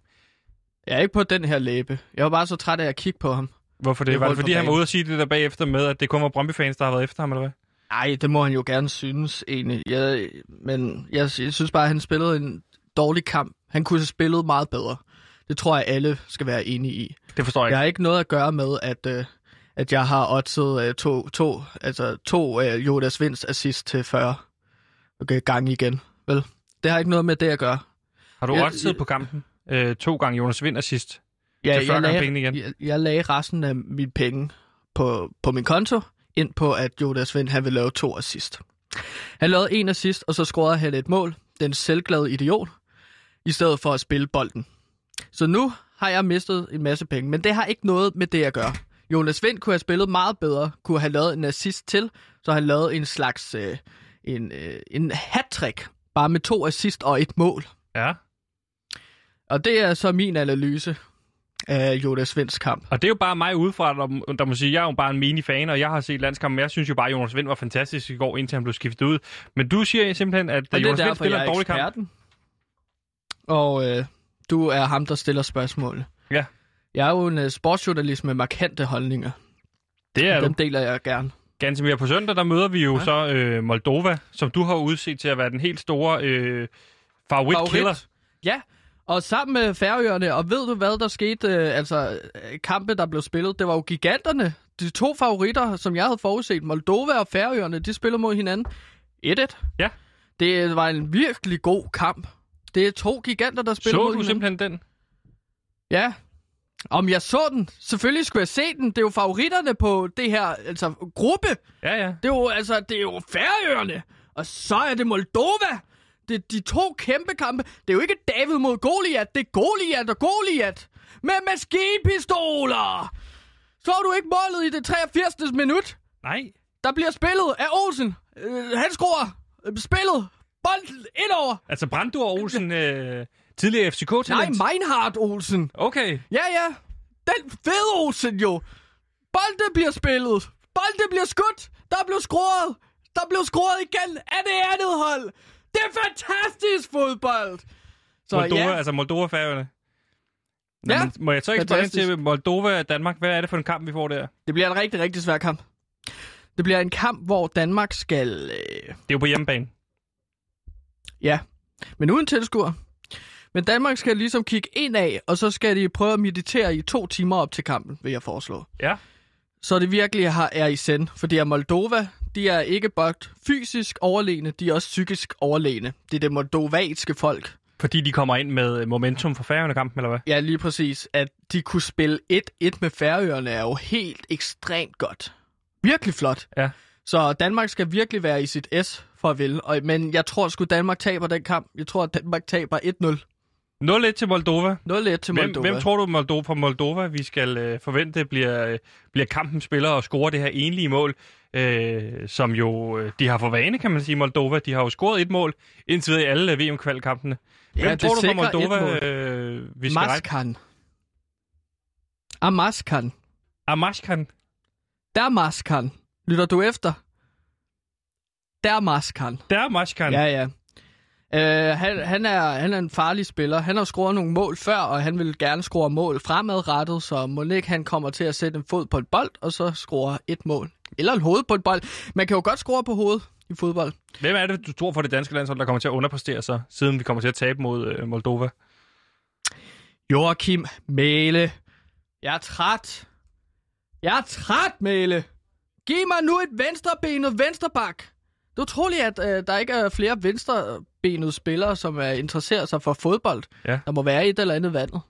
Jeg er ikke på den her læbe. Jeg var bare så træt af at kigge på ham. Hvorfor det? Det Var det fordi, han var ude og sige det der bagefter med, at det kun var Brøndby-fans, der har været efter ham, eller hvad? Nej, det må han jo gerne synes, egentlig. Jeg, men jeg, jeg synes bare, at han spillede en dårlig kamp. Han kunne have spillet meget bedre. Det tror jeg, alle skal være enige i. Det forstår jeg Jeg ikke. har ikke noget at gøre med, at, øh, at jeg har oddset øh, to, to, altså to øh, Jodas Vinds assist til 40 okay, gange igen. Vel, det har ikke noget med det at gøre. Har du jeg- oddset på kampen? Øh, to gange Jonas Vind assist. Ja, Til 40 jeg, gange lagde, pengene igen. jeg, jeg lagde resten af mine penge på, på min konto, ind på, at Jodas Vind han vil lave to assist. Han lavede en assist, og så scorede han et mål. Den selvglade idiot, i stedet for at spille bolden. Så nu har jeg mistet en masse penge, men det har ikke noget med det at gøre. Jonas Vind kunne have spillet meget bedre, kunne have lavet en assist til, så han lavede en slags øh, en, øh, en hat bare med to assist og et mål. Ja. Og det er så min analyse af Jonas Vinds kamp. Og det er jo bare mig udefra, der, der må sige, jeg er jo bare en mini-fan, og jeg har set landskampen, men jeg synes jo bare, at Jonas Vind var fantastisk i går, indtil han blev skiftet ud. Men du siger simpelthen, at Og det Jonas Vind spiller en er dårlig kamp. Og øh, du er ham, der stiller spørgsmål. Ja. Jeg er jo en uh, sportsjournalist med markante holdninger. Det er og du. dem deler jeg gerne. Ganske mere på søndag, der møder vi jo Ja. så øh, Moldova, som du har udset til at være den helt store øh, favorit-killer. Ja, og sammen med Færøerne, og ved du hvad der skete, øh, altså øh, kampe der blev spillet, det var jo giganterne, de to favoritter, som jeg havde forudset, Moldova og Færøerne, de spillede mod hinanden 1-1. Ja. Det var en virkelig god kamp. Det er to giganter, der spiller Så mod du hinanden. simpelthen den? Ja. Om jeg så den? Selvfølgelig skulle jeg se den. Det er jo favoritterne på det her, altså gruppe. Ja, ja. Det er jo, altså, det er jo Færøerne. Og så er det Moldova. Det de to kæmpe kampe. Det er jo ikke David mod Goliat. Det er Goliat og Goliat. Med maskinpistoler. Så du ikke målet i det 83. minut? Nej. Der bliver spillet af Olsen. Øh, han skruer øh, spillet. Bolden indover. Altså Brandur Olsen, øh, tidligere FCK-talent. Nej, Meinhardt Olsen. Okay. Ja, ja. Den fede Olsen jo. Bolden bliver spillet. Bolden bliver skudt. Der blev scoret. Der blev scoret igen af det andet hold. Det er fantastisk fodbold. Så Moldova, ja, altså Moldova-færøerne. Nå, Ja. men må jeg så ikke spørge til Moldova Danmark? Hvad er det for en kamp, vi får der? det bliver en rigtig, rigtig svær kamp. Det bliver en kamp, hvor Danmark skal... Øh, Det er jo på hjemmebane. ja, men uden tilskuer. Men Danmark skal ligesom kigge ind af, og så skal de prøve at meditere i to timer op til kampen, vil jeg foreslå. Ja. Så det virkelig har, er i send. Fordi at Moldova, de er ikke bare fysisk overlegne, de er også psykisk overlegne. Det er det moldovanske folk. Fordi de kommer ind med momentum for Færøerne-kampen, eller hvad? Ja, lige præcis. At de kunne spille 1-1 med Færøerne er jo helt ekstremt godt. Virkelig flot. Ja. Så Danmark skal virkelig være i sit S for at ville. Og, men jeg tror sgu, Danmark taber den kamp. Jeg tror, at Danmark taber 1-0. 0-1 til Moldova. 0-1 til Hvem, Moldova. hvem tror du Moldova, fra Moldova, vi skal øh, forvente, bliver, øh, bliver kampen spiller og score det her enlige mål, øh, som jo øh, de har for vane, kan man sige, Moldova. De har jo scoret et mål indtil videre i alle øh, VM-kvalkampene. Ja, Hvem det tror du fra et Moldova, øh, vi skal? Maskan. Amaskan. Amashkan. Damaskan. Lytter du efter? Damaskan. Der er Mashkan. Ja, ja. Uh, han, han, er, han er en farlig spiller. Han har scoret nogle mål før, og han vil gerne score mål fremadrettet, så Monik han kommer til at sætte en fod på en bold, og så score et mål. Eller en hoved på en bold. Man kan jo godt score på hovedet i fodbold. Hvem er det, du tror for det danske landshold, der kommer til at underpræstere sig, siden vi kommer til at tabe mod øh, Moldova? Joachim Mæle. Jeg er træt. Jeg er træt, Mæle. Giv mig nu et venstrebenet vensterbak. Det er utroligt, at øh, der ikke er flere venstrebenede spillere, som er interesserer sig for fodbold. Ja. Der må være et eller andet vandet.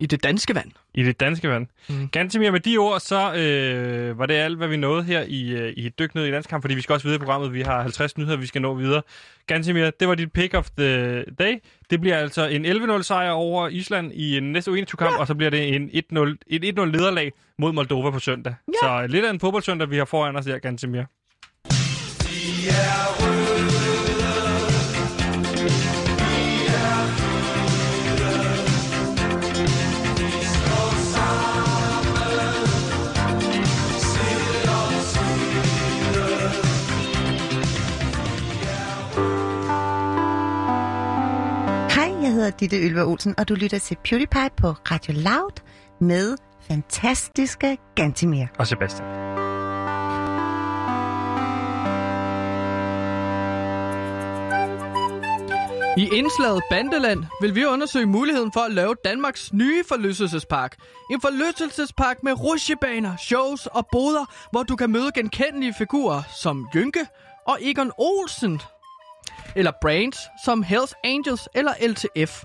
I det danske vand. I det danske vand. Mm. Ganske med de ord, så øh, var det alt, hvad vi nåede her i, øh, i Dyk ned i landskamp, fordi vi skal også videre i programmet. Vi har 50 nyheder, vi skal nå videre. Ganske det var dit pick of the day. Det bliver altså en 11-0 sejr over Island i en næste U21-kamp, ja. og så bliver det en 1-0, et 1-0 nederlag mod Moldova på søndag. Ja. Så lidt af en fodboldsøndag, vi har foran os her, Gansimir. Hej, hedder Ditte Ylva Olsen, og du lytter til PewDiePie på Radio Loud med fantastiske Gantimir. Og Sebastian. I indslaget Bandeland vil vi undersøge muligheden for at lave Danmarks nye forlystelsespark. En forlystelsespark med rusjebaner, shows og boder, hvor du kan møde genkendelige figurer som Jynke og Egon Olsen. Eller brands som Hells Angels eller LTF.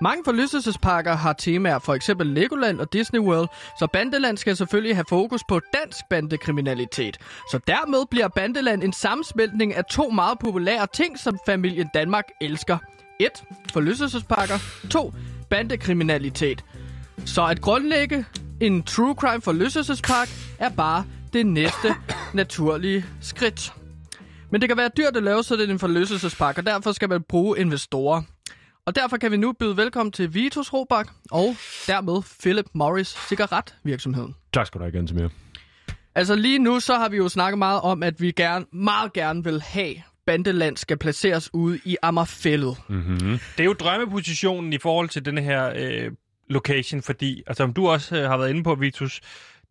Mange forlystelsesparker har temaer, for eksempel Legoland og Disney World, så Bandeland skal selvfølgelig have fokus på dansk bandekriminalitet. Så dermed bliver Bandeland en sammensmeltning af to meget populære ting, som familien Danmark elsker. 1. Forlystelsesparker. 2. Bandekriminalitet. Så at grundlægge en true crime forlystelsespark er bare det næste naturlige skridt. Men det kan være dyrt at lave sådan en forlystelsespark, og derfor skal man bruge investorer. Og derfor kan vi nu byde velkommen til Vitus Robak og dermed Philip Morris cigaretvirksomheden. Tak skal du have, Gantemir. Altså lige nu så har vi jo snakket meget om, at vi gerne, meget gerne vil have Bandeland skal placeres ude i Ammerfællet. Mm-hmm. Det er jo drømmepositionen i forhold til den her øh, location, fordi, altså om du også øh, har været inde på, Vitus,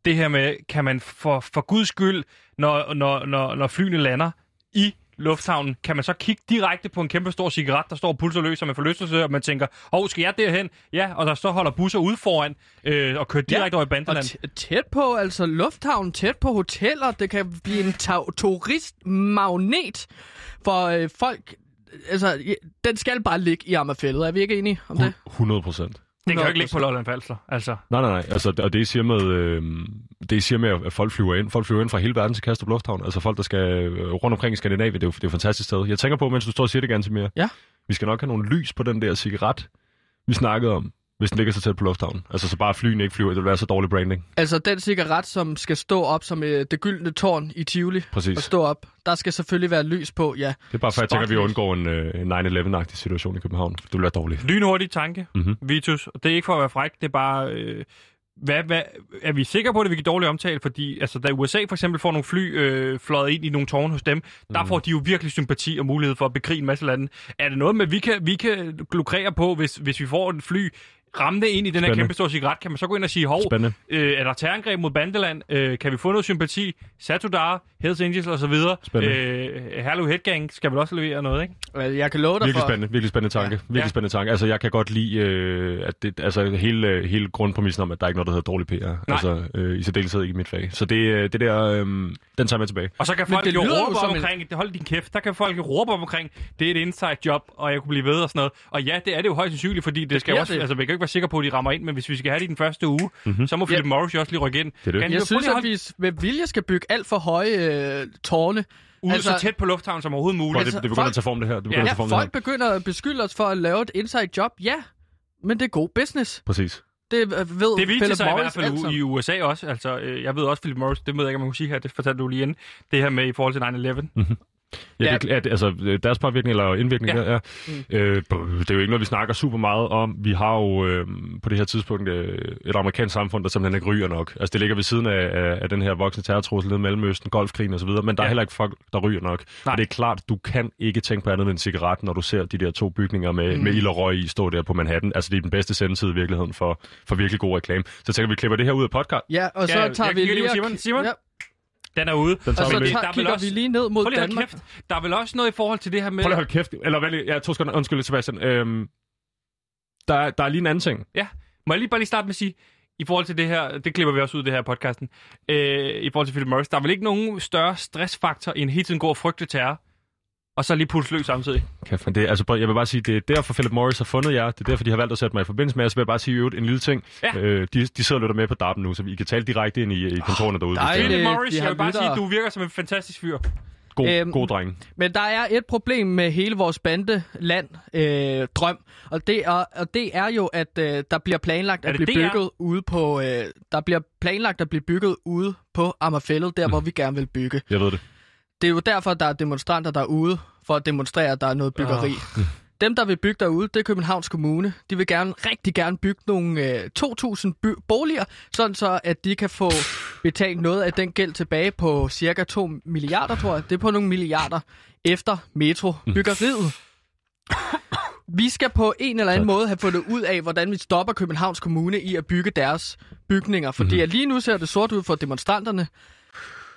det her med, kan man for, for guds skyld, når, når, når, når flyene lander i lufthavnen, kan man så kigge direkte på en kæmpe stor cigaret, der står og pulser løs som en forlystelse, og man tænker, hov, skal jeg derhen? Ja, og der så holder busser ude foran øh, og kører direkte over i Og Bandeland. t- tæt på, altså lufthavnen, tæt på hoteller, det kan blive en ta- turistmagnet for øh, folk. Altså, ja, den skal bare ligge i Ammerfællet. Er vi ikke enige om det? 100 procent. Det kan jo ikke ligge på Lolland Falster, altså. Nej, nej, nej. Altså, og det I siger med, øh, det siger med, at folk flyver ind. Folk flyver ind fra hele verden til Kastrup Lufthavn. Altså folk, der skal øh, rundt omkring i Skandinavien. Det er jo, det er jo et fantastisk sted. Jeg tænker på, mens du står og siger det ganske mere. Ja. Vi skal nok have nogle lys på den der cigaret, vi snakkede om, hvis den ligger så tæt på lufthavnen. Altså så bare flyene ikke flyver. Det vil være så dårlig branding. Altså, den cigaret, som skal stå op som øh, det gyldne tårn i Tivoli. Præcis. Og stå op. Der skal selvfølgelig være lys på, ja. Det er bare for, at jeg tænker, at vi undgår en, øh, en 9-11-agtig situation i København. Det vil være dårligt. Lynhurtig tanke, Mhm. mm-hmm. Vitus. Og det er ikke for at være fræk, det er bare... Øh, hvad, hvad, er vi sikre på, at det vil give dårlig omtale? Fordi altså, da USA for eksempel får nogle fly øh, fløjet ind i nogle tårne hos dem, mm. der får de jo virkelig sympati og mulighed for at bekrige en masse lande. Er det noget med, vi kan, vi kan lukrere på, hvis, hvis vi får et fly ramme det ind i den her Spændende. kæmpe store cigaret? Kan man så gå ind og sige, hov, Spændende. øh, er der terrorangreb mod Bandeland? Øh, kan vi få noget sympati? Satudar, Hells Angels osv. Spændende. Øh, Herlev Headgang skal vel også levere noget, ikke? Altså, Jeg kan love dig Virkelig for... spændende, virkelig spændende tanke. Ja. Virkelig Ja. spændende tanke. Altså, jeg kan godt lide, øh, at det, altså, hele, øh, hele grundpræmissen om, at der er ikke noget, der hedder dårlig PR. Altså, øh, i særdeleshed ikke i mit fag. Så det, øh, det der, øh, den tager jeg med tilbage. Og så kan folk det jo råbe som om en- omkring, hold din kæft, der kan folk jo råbe om omkring, det er et inside job, og jeg kunne blive ved og sådan noget. Og ja, det er det jo højst sandsynligt, fordi det, skal bliver jo også, det. altså vi kan ikke være sikre på, at de rammer ind, men hvis vi skal have det i den første uge, mm-hmm. så må Philip Ja. Morris jo også lige rykke ind. er det. Kan Jeg synes, at vi med vilje skal bygge alt for høje øh, tårne. ude altså, så tæt på lufthavnen som overhovedet muligt. Altså, det, det begynder folk- at tage form, det her. Det begynder Ja, at Ja, tage form, det her. folk begynder at beskylde os for at lave et inside job. Ja, men det er god business. Præcis. Det øh, ved det Philip sig i hvert Morris fald i USA også. Altså, øh, jeg ved også, Philip Morris, det ved jeg ikke, om man kunne sige her, det fortalte du lige inden, det her med i forhold til 9-11. Ja, Ja. det, det, altså øh, deres påvirkning eller indvirkning, Ja. ja. der, ja. Øh, det er jo ikke noget, vi snakker super meget om. Vi har jo øh, på det her tidspunkt øh, et amerikansk samfund, der simpelthen ikke ryger nok. Altså det ligger ved siden af, af, af den her voksne terrortrussel nede i Mellemøsten, Golfkrigen osv., men der Ja. er heller ikke folk, der ryger nok. Nej. Og det er klart, du kan ikke tænke på andet end en cigaret, når du ser de der to bygninger med, mm. med ild og røg i stå der på Manhattan. Altså det er den bedste sendetid i virkeligheden for, for virkelig god reklame. Så tænker, vi klipper det her ud af podcast. Ja, og så Ja, tager jeg vi lige Simon. Simon? Ja, Den er ude. Den tager og vi Der er kigger også- vi lige ned mod lige Danmark. kæft. Der er vel også noget i forhold til det her med... Prøv lige at holde kæft. Eller hvad, ja, to sekunder. Undskyld, Sebastian. Øhm, der, er- der er lige en anden ting. Må jeg lige bare lige starte med at sige, i forhold til det her, det klipper vi også ud, det her podcasten, øh, i forhold til Philip Morris, der er vel ikke nogen større stressfaktor, end hele tiden gå og frygte terror, og så lige puls løs samtidig. Kæft, men det, altså, jeg vil bare sige, det er derfor Philip Morris har fundet jer. Det er derfor, de har valgt at sætte mig i forbindelse med jer. Så vil jeg bare sige i øvrigt en lille ting. Ja. Øh, de, de sidder og lytter med på DARPen nu, så vi kan tale direkte ind i, i kontorerne derude. det er. dejligt. Philip Morris, de jeg vil bare sige, lyttere. at du virker som en fantastisk fyr. God, Øhm, god dreng. Men der er et problem med hele vores bandeland øh, drøm, og det, er, og det er jo, at øh, der bliver planlagt at blive bygget ude på, øh, der bliver planlagt at blive bygget ude på Ammerfællet, der hvor vi gerne vil bygge. Jeg ved det. Det er jo derfor, der er demonstranter derude, for at demonstrere, at der er noget byggeri. Oh. Dem, der vil bygge derude, det er Københavns Kommune. De vil gerne, rigtig gerne bygge nogle øh, 2.000 by- boliger, sådan så, at de kan få betalt noget af den gæld tilbage på cirka 2 milliarder, tror jeg. Det er på nogle milliarder efter metrobyggeriet. Vi skal på en eller anden måde have fundet ud af, hvordan vi stopper Københavns Kommune i at bygge deres bygninger. Fordi Mhm. mm-hmm. lige nu ser det sort ud for demonstranterne.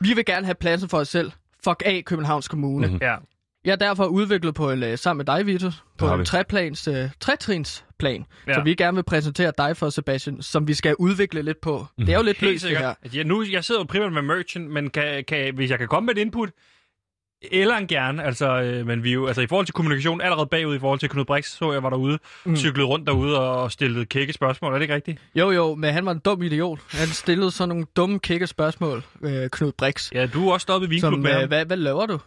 Vi vil gerne have pladsen for os selv. Fuck af Københavns Kommune. Mhm. Mm-hmm. Ja. Jeg er derfor udviklet på en, øh, sammen med dig, Vitus, på en treplans, øh, tretrinsplan, Ja. ja. som vi gerne vil præsentere dig for, Sebastian, som vi skal udvikle lidt på. Mm-hmm. Det er jo lidt Helt løst, det her. Ja, nu, jeg sidder jo primært med merchant, men kan, kan, hvis jeg kan komme med et input, eller en gerne, altså, øh, men vi jo, altså i forhold til kommunikation, allerede bagud i forhold til Knud Brix, så jeg var derude, mm. cyklede rundt derude og stillede kække spørgsmål, er det ikke rigtigt? Jo, jo, men han var en dum idiot. Han stillede sådan nogle dumme kække spørgsmål, øh, Knud Brix. Ja, du er også stoppet i vinklub Som, med øh, ham. hvad, hvad laver du?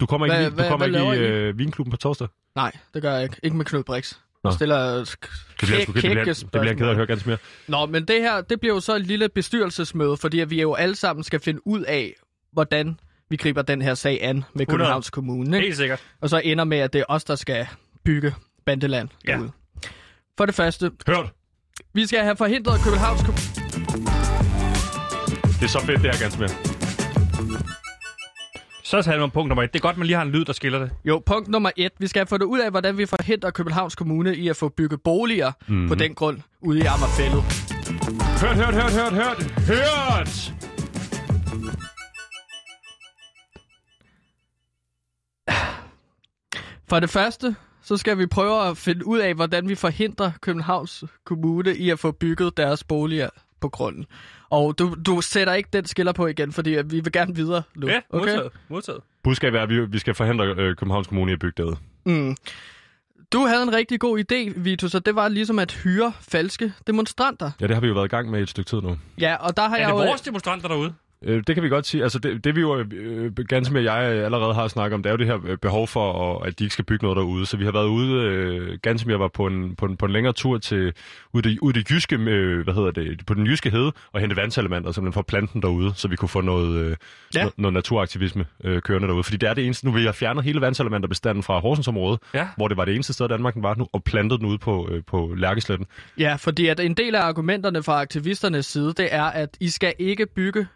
Du kommer ikke, i- du kommer hvad ikke i øh, vinklubben på torsdag? Nej, det gør jeg ikke. Ikke med Knud Brix. Nå. Stiller Det bliver, kæ- det bliver, det bliver jeg ked af at høre ganske mere. Nå, men det her, det bliver jo så et lille bestyrelsesmøde, fordi at vi jo alle sammen skal finde ud af, hvordan vi griber den her sag an med Københavns Kommune. Ikke? Helt sikkert. Og så ender med, at det er os, der skal bygge Bandeland Ja. derude. For det første, Hørt! vi skal have forhindret Københavns Kommune... Det er så fedt, det er ganske mere. Så tager man punkt nummer et. Det er godt, man lige har en lyd, der skiller det. Jo, punkt nummer et. Vi skal have fundet ud af, hvordan vi forhindrer Københavns Kommune i at få bygget boliger Mhm. mm-hmm. på den grund ude i Amagerfællet. Hørt, hørt, hørt, hørt, hørt! Hørt! For det første, så skal vi prøve at finde ud af, hvordan vi forhindrer Københavns Kommune i at få bygget deres boliger på grunden. Og du, du sætter ikke den skiller på igen, fordi vi vil gerne videre nu. Ja, okay? modtaget. modtaget. Budskabet er, at vi, vi skal forhindre øh, Københavns Kommune i at bygge derude. Mm. Du havde en rigtig god idé, Vitus, og det var ligesom at hyre falske demonstranter. Ja, det har vi jo været i gang med i et stykke tid nu. Ja, og der har Er jeg det jo... vores demonstranter derude? Øh, det kan vi godt sige. Altså, det, det vi jo øh, ganske med jeg allerede har snakket om, det er jo det her øh, behov for, at, at de ikke skal bygge noget derude. Så vi har været ude, øh, ganske mere var på en, på, en, på en længere tur til ude det, ude det jyske, øh, hvad hedder det, på den jyske hede, og hente vandselementer, simpelthen for planten derude, så vi kunne få noget, øh, Ja. ja. noget, naturaktivisme øh, kørende derude. Fordi det er det eneste, nu vi har fjernet hele vandselementerbestanden fra Horsensområdet, Ja. hvor det var det eneste sted i Danmark, den var nu, og plantet den ude på, øh, på Lærkesletten. Ja, fordi at en del af argumenterne fra aktivisternes side, det er, at I skal ikke bygge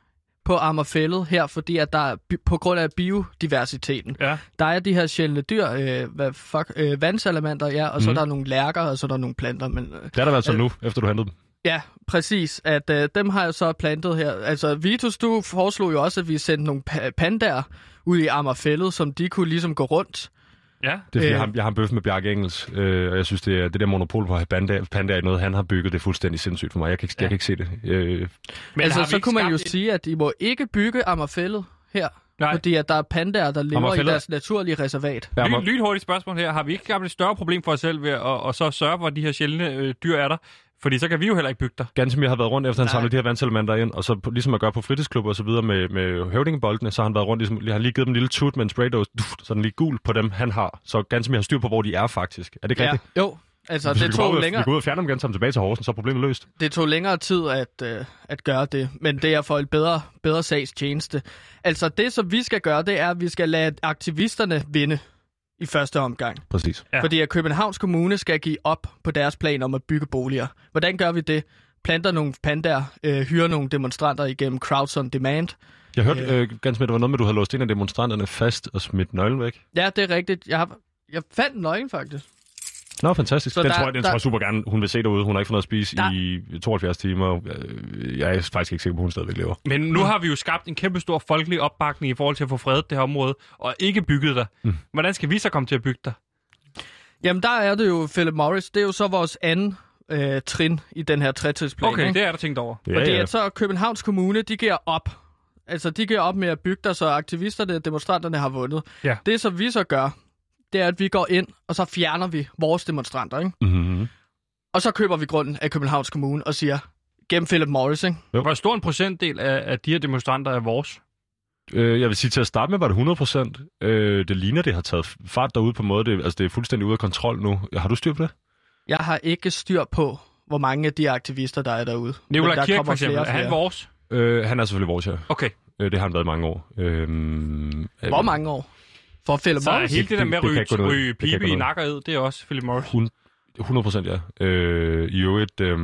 på Ammerfællet her, fordi at der er på grund af biodiversiteten. Ja. Der er de her sjældne dyr, øh, hvad fuck, øh, vandsalamenter, ja, og så Mhm. er der nogle lærker, og så er der nogle planter. Men, øh, Det er der været sådan nu, efter du hentede dem. ja, præcis, at øh, dem har jeg så plantet her. Altså, Vitus, du foreslog jo også, at vi sendte nogle pa- pandaer ud i Ammerfællet, som de kunne ligesom gå rundt. Ja. Det er fordi, Øh. jeg, har, jeg har en bøf med Bjarke Engels, øh, og jeg synes, det, er, det der monopol på panda, panda er noget, han har bygget, det er fuldstændig sindssygt for mig. Jeg kan ikke, ja. jeg kan ikke se det. Øh, Men altså, så kunne man jo et- sige, at I må ikke bygge Ammerfællet her, Nej. fordi at der er pandaer, der lever i deres naturlige reservat. ja, Lyn, lynhurtigt spørgsmål her. Har vi ikke skabt et større problem for os selv ved at og så sørge for, at de her sjældne øh, dyr er der? Fordi så kan vi jo heller ikke bygge der. Gansimir har været rundt efter, han samlede de her vandselementer ind, og så ligesom at gøre på fritidsklubber og så videre med, med høvdingeboldene, så har han været rundt, ligesom, han har lige givet dem en lille tut med en spraydose, så den lige gul på dem, han har. Så Gansimir har styr på, hvor de er faktisk. Er det ikke Ja, rigtigt? jo. Altså, Hvis vi det ud tog, og- længere, Vi går ud og fjerner dem igen, dem tilbage til Horsens, så er problemet løst. det tog længere tid at, øh, at gøre det, men det er for et bedre, bedre sags tjeneste. Altså, det som vi skal gøre, det er, at vi skal lade aktivisterne vinde i første omgang. Præcis. Ja. Fordi at Københavns Kommune skal give op på deres plan om at bygge boliger. Hvordan gør vi det? Planter nogle pandaer, øh, hyrer nogle demonstranter igennem Crowds on Demand. Jeg hørte, øh, Gansimir, det var noget med, at du havde låst en af demonstranterne fast og smidt nøglen væk. Ja, det er rigtigt. Jeg, har, jeg fandt nøglen, faktisk. Nå, fantastisk. Så den der- tror jeg, den der- tror jeg super gerne, hun vil se derude. Hun har ikke fået noget at spise Der- i 72 timer. Øh, Jeg er faktisk ikke sikker på, at hun stadigvæk lever. Men nu har vi jo skabt en kæmpe stor folkelig opbakning i forhold til at få fredet det her område, og ikke bygget der. Mm. Hvordan skal vi så komme til at bygge der? Jamen, der er det jo Philip Morris. Det er jo så vores anden øh, trin i den her trætidsplan. Okay, ikke? det er der tænkt over. Ja, Fordi ja. at så Københavns Kommune, de giver op. Altså, de giver op med at bygge der, så aktivisterne og demonstranterne har vundet. Ja. Det, som vi så gør, det er, at vi går ind, og så fjerner vi vores demonstranter, ikke? Mm-hmm. Og så køber vi grunden af Københavns Kommune og siger, gennem Philip Morris, ikke? Hvor stor en procentdel af, af de her demonstranter er vores? Øh, jeg vil sige, til at starte med var det 100 procent. Øh, det ligner, det har taget fart derude på en måde. Det, altså, det er fuldstændig ude af kontrol nu. Har du styr på det? Jeg har ikke styr på, hvor mange af de aktivister, der er derude. Men Nicolai der Kirk kommer for eksempel, flere og er han flere. vores? Øh, han er selvfølgelig vores her. Okay. Øh, det har han været i mange år. Øhm, Hvor mange år? For Philip Så Morris? hele det der med at ryge, ryge pibe i gå noget. nakkered, det er også Philip Morris. 100 procent, ja. Øh, I øvrigt, øh,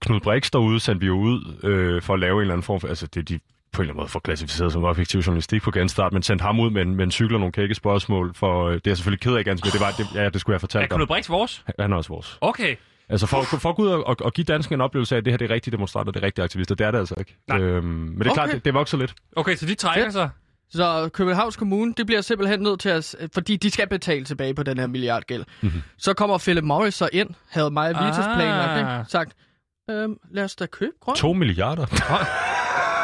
Knud Brix derude sendte vi jo ud øh, for at lave en eller anden form for... Altså, det er de på en eller anden måde for klassificeret som objektiv journalistik på genstart, men sendte ham ud med en, med en cykel og nogle kække spørgsmål, for øh, det er jeg selvfølgelig ked af, Gans, men det var, det, ja, det skulle jeg Er fortælle Knud dig. Brix vores? Han er også vores. Okay. Altså for, for at gå ud og, og, og give danskerne en oplevelse af, at det her det er rigtige demonstranter, det er rigtige aktivister, det er det altså ikke. Nej. Øhm, men det er Okay. klart, det, det vokser lidt. Okay, så de trækker Fedt. sig. Så Københavns Kommune, det bliver simpelthen nødt til at... Fordi de skal betale tilbage på den her milliardgæld. Mhm. Mm-hmm. Så kommer Philip Morris så ind, havde Maja Vitas Ah. planlagt, ikke? sagt, øhm, lad os da købe grøn. To milliarder.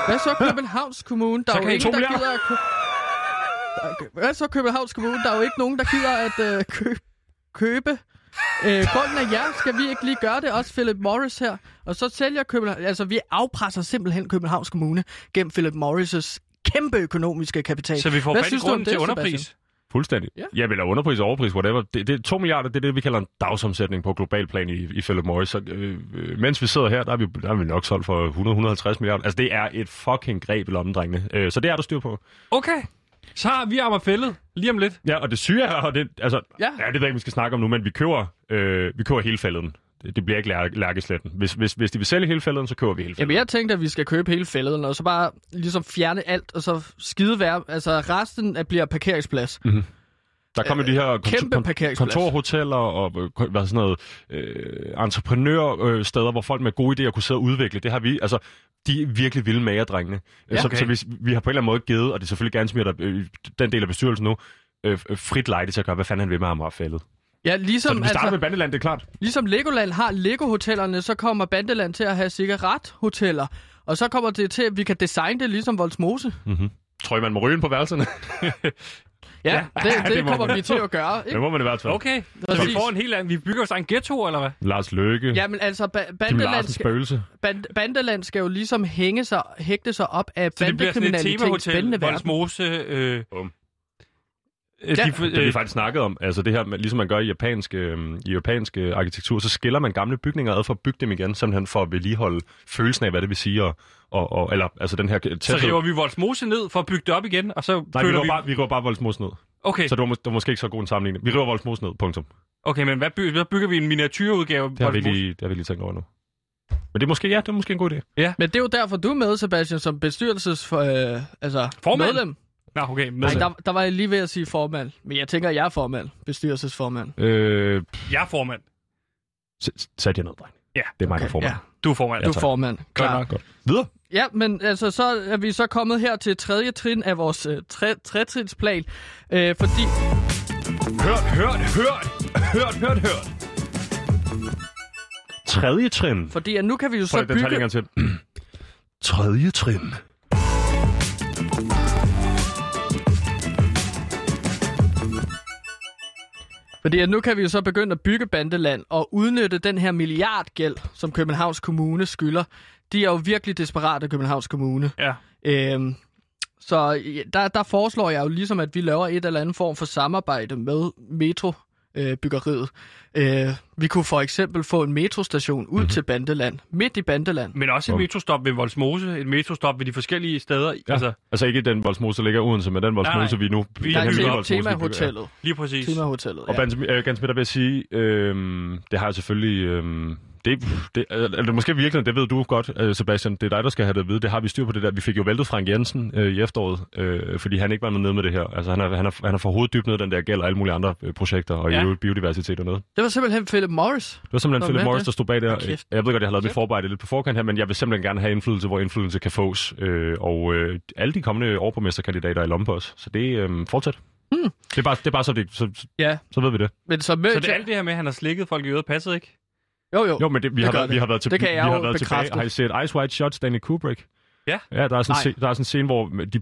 Hvad så Københavns Kommune? Der Så er jo ingen, der milliarder. gider at købe... Hvad så Københavns Kommune? Der er jo ikke nogen, der gider at øh, købe... købe. Øh, grunden er jer, skal vi ikke lige gøre det? Også Philip Morris her. Og så sælger København... Altså, vi afpresser simpelthen Københavns Kommune gennem Philip Morris' kæmpe økonomiske kapital. Så vi får Hvad fat i synes du om grunden det, til underpris. Sebastian? Fuldstændig. Ja. Ja, eller underpris og overpris, whatever. Det, det, 2 milliarder, det er det, vi kalder en dagsomsætning på global plan i, i Philip Morris. Så, øh, øh, mens vi sidder her, der er vi, der er vi nok solgt for 100-150 milliarder. Altså, det er et fucking greb i lommen, drengene. Øh, så det er der styr på. Okay. Så har vi armer fældet lige om lidt. Ja, og det syge er, og det, altså, Ja. ja. ja, det ved jeg ikke, vi skal snakke om nu, men vi køber, øh, vi køber hele fælden. Det, bliver ikke lær, lærkesletten. Hvis, hvis, hvis de vil sælge hele fælden, så køber vi hele fælden. Jamen, jeg tænkte, at vi skal købe hele fælden, og så bare ligesom fjerne alt, og så skide være... Altså, resten bliver parkeringsplads. Der kommer de her kæmpe kon- parkeringsplads. kontorhoteller og øh, hvad sådan noget, øh, entreprenørsteder, hvor folk med gode idéer kunne sidde og udvikle. Det har vi, altså, de er virkelig vilde mager, drengene. Ja, så, okay. så vi, vi har på en eller anden måde givet, og det er selvfølgelig gerne smidt øh, den del af bestyrelsen nu, øh, øh, frit lejde til at gøre, hvad fanden han vil med ham og fældet. Ja, Så ligesom, vi starter altså, med Bandeland, det er klart. ligesom Legoland har Lego-hotellerne, så kommer Bandeland til at have cigaret-hoteller. Og så kommer det til, at vi kan designe det ligesom Voldsmose. Tror I, man må ryge på værelserne? Ja, Ja, det, det, det kommer man. vi til at gøre. det Ikke? må man i hvert fald. Okay. Så Præcis. vi får en helt anden... Vi bygger så en ghetto, eller hvad? Lars Løkke, Jamen altså, ba- Bandeland skal, band, Bandeland skal jo ligesom hænge sig, hægte sig op af Så det bliver sådan et temahotel. Voldsmose... Øh. Øh, Ja. de, Det har vi øh, faktisk snakket om. Altså det her, med, ligesom man gør i japanske, øhm, i japanske arkitektur, så skiller man gamle bygninger ad for at bygge dem igen, simpelthen for at vedligeholde følelsen af, hvad det vil sige, og, og, og eller altså den her så tæthed. river vi Voldsmose ned for at bygge det op igen, og så Nej, vi river, vi... bare, vi river bare Voldsmos ned. Okay, Så det var, det var måske ikke så god en sammenligning. Vi river Voldsmos ned, punktum. okay, men hvad bygger, hvad bygger vi en miniatyrudgave af Det har, vi lige, det har vi lige tænkt over nu. Men det er måske, ja, det er måske en god idé. Men det er jo derfor, du er med, Sebastian, som bestyrelses... For, øh, altså, Formand? medlem. Nå, okay. Med. Nej, der, der var jeg lige ved at sige formand. Men jeg tænker, jeg er formand. Bestyrelsesformand. Øh, Jeg er formand. s- sæt jer ned, dreng. Ja, Det er mig, der får mig. ja. Du er formand. Du er tak. formand. Klar. nok. Godt. Videre. Ja, men altså, så er vi så kommet her til tredje trin af vores øh, tre, trætrinsplan. Øh, fordi... Hørt, hørt, hørt, hørt, hørt, hørt. Tredje trin. Fordi at nu kan vi jo Prøv så at den tager bygge... længere til. Tredje trin. Fordi at nu kan vi jo så begynde at bygge bandeland og udnytte den her milliardgæld, som Københavns Kommune skylder. De er jo virkelig desperate, Københavns Kommune. Ja. Øhm, så der, der foreslår jeg jo ligesom, at vi laver et eller andet form for samarbejde med metro øh, byggeriet. Øh, vi kunne for eksempel få en metrostation ud Mhm. mm-hmm. til Bandeland, midt i Bandeland. Men også et metrostop ved Voldsmose, et metrostop ved de forskellige steder. Ja. Altså, Altså ikke den Voldsmose, der ligger Odense, men den Voldsmose, Nej, vi nu... Vi Der er er hygget tema, op, Vollsmose, vi bygger, ja. temahotellet. lige præcis. Temahotellet, Og ja. Bans, øh, Gans Peter vil jeg sige, øh, det har jeg selvfølgelig... Øh, det, det, er, er det måske virkelig, det ved du godt, øh, Sebastian, det er dig, der skal have det at vide. Det har vi styr på det der. Vi fik jo væltet Frank Jensen øh, i efteråret, øh, fordi han ikke var nede med det her. Altså han er, han er, han er for hovedet dybt ned den der gæld og alle mulige andre øh, projekter, og Ja. biodiversitet og noget. Det var simpelthen Philip Morris. Det var simpelthen Philip Morris, det? der stod bag der. Kæft. Jeg ved godt, jeg har lavet mit forarbejde lidt på forkant her, men jeg vil simpelthen gerne have indflydelse, hvor indflydelse kan fås. Øh, og øh, alle de kommende overborgmesterkandidater er i lommen på os. Så det øh, fortsæt. Hmm. Det, er bare, det er bare så, det, så, Ja, så ved vi det. men så Så merger... det alt det her med, at han har slikket folk i øret, passede ikke? Jo, jo. Jo, men det, vi, Det har været, det. vi har været, til, Det kan vi jeg har jo været tilbage. bekræfte. Har I set Ice White Shot, Stanley Kubrick? Ja. Ja, der er sådan, scene, der er sådan en scene, hvor de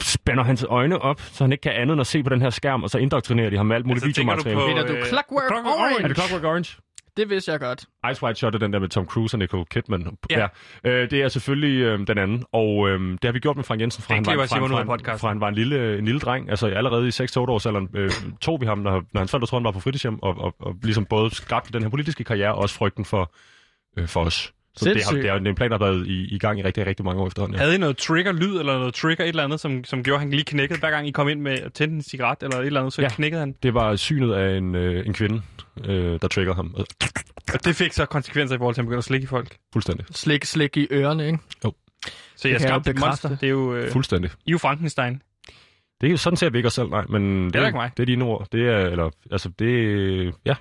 spænder hans øjne op, så han ikke kan andet end at se på den her skærm, og så indoktrinerer de ham med alt muligt Altså, videomateriale. på- Mener du øh, Clockwork Clockwork Orange? Er det Clockwork Orange? Det vidste jeg godt. Ice White Shot er den der med Tom Cruise og Nicole Kidman. Ja. ja. Øh, det er selvfølgelig øh, den anden, og øh, det har vi gjort med Frank Jensen, fra Det han, var, fra, fra, podcasten. fra han var en lille, en lille dreng. Altså allerede i 6-8 års alderen øh, tog vi ham, når, når hans forældre troede, han var på fritidshjem, og, og, og ligesom både skabte den her politiske karriere, og også frygten for, øh, for os. Så det, har, det er jo en plan, der har været i, i gang i rigtig, rigtig mange år efterhånden. Ja. Havde I noget trigger-lyd, eller noget trigger et eller andet, som, som gjorde, at han lige knækkede, hver gang I kom ind med at tænde en cigaret, eller et eller andet, så Ja. knækkede han? Det var synet af en, øh, en kvinde, øh, der triggerede ham. Og det fik så konsekvenser i forhold til, at han begyndte at slikke i folk. Fuldstændig. Slik, slik i ørerne, ikke? Så jeg skabte et monster. Det er jo, øh, Fuldstændig. I er jo Frankenstein. Det er jo sådan ser vi ikke os selv, nej. Men det, Heller ikke mig. det er dine ord. Det er, eller, altså, det ja.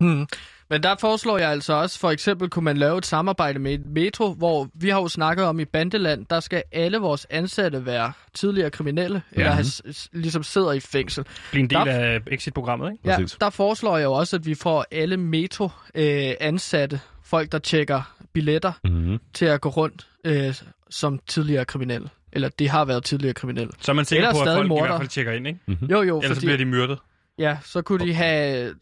Hmm. Men der foreslår jeg altså også, for eksempel kunne man lave et samarbejde med et metro, hvor vi har jo snakket om i Bandeland, der skal alle vores ansatte være tidligere kriminelle, ja. eller have, s- s- ligesom sidder i fængsel. Blive en del Der- af exit-programmet, ikke? Ja, Præcis. der foreslår jeg jo også, at vi får alle metro øh, ansatte, folk der tjekker billetter, Mm-hmm. til at gå rundt øh, som tidligere kriminelle. Eller det har været tidligere kriminelle. Så er man sikker Eller på, at folk i morder. hvert fald tjekker ind, ikke? Jo, jo, Ellers så fordi, bliver de myrdet. ja, så kunne de have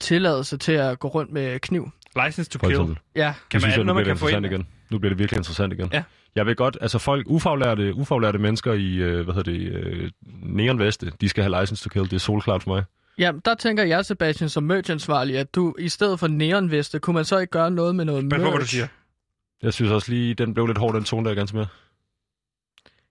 tilladelse til at gå rundt med kniv. License to kill. eksempel. Ja, Kan man, synes er jeg, nu man bliver det kan få ind? igen. Nu bliver det virkelig interessant igen. Ja. Jeg vil godt, altså folk, ufaglærte, ufaglærte mennesker i, øh, hvad hedder det, øh, neonveste, de skal have license to kill. Det er solklart for mig. Ja, der tænker jeg, Sebastian, som merch-ansvarlig, at du i stedet for neonveste, kunne man så ikke gøre noget med noget Pas på, hvad du merch? siger. Jeg synes også lige, den blev lidt hård, den tone der ganske mere.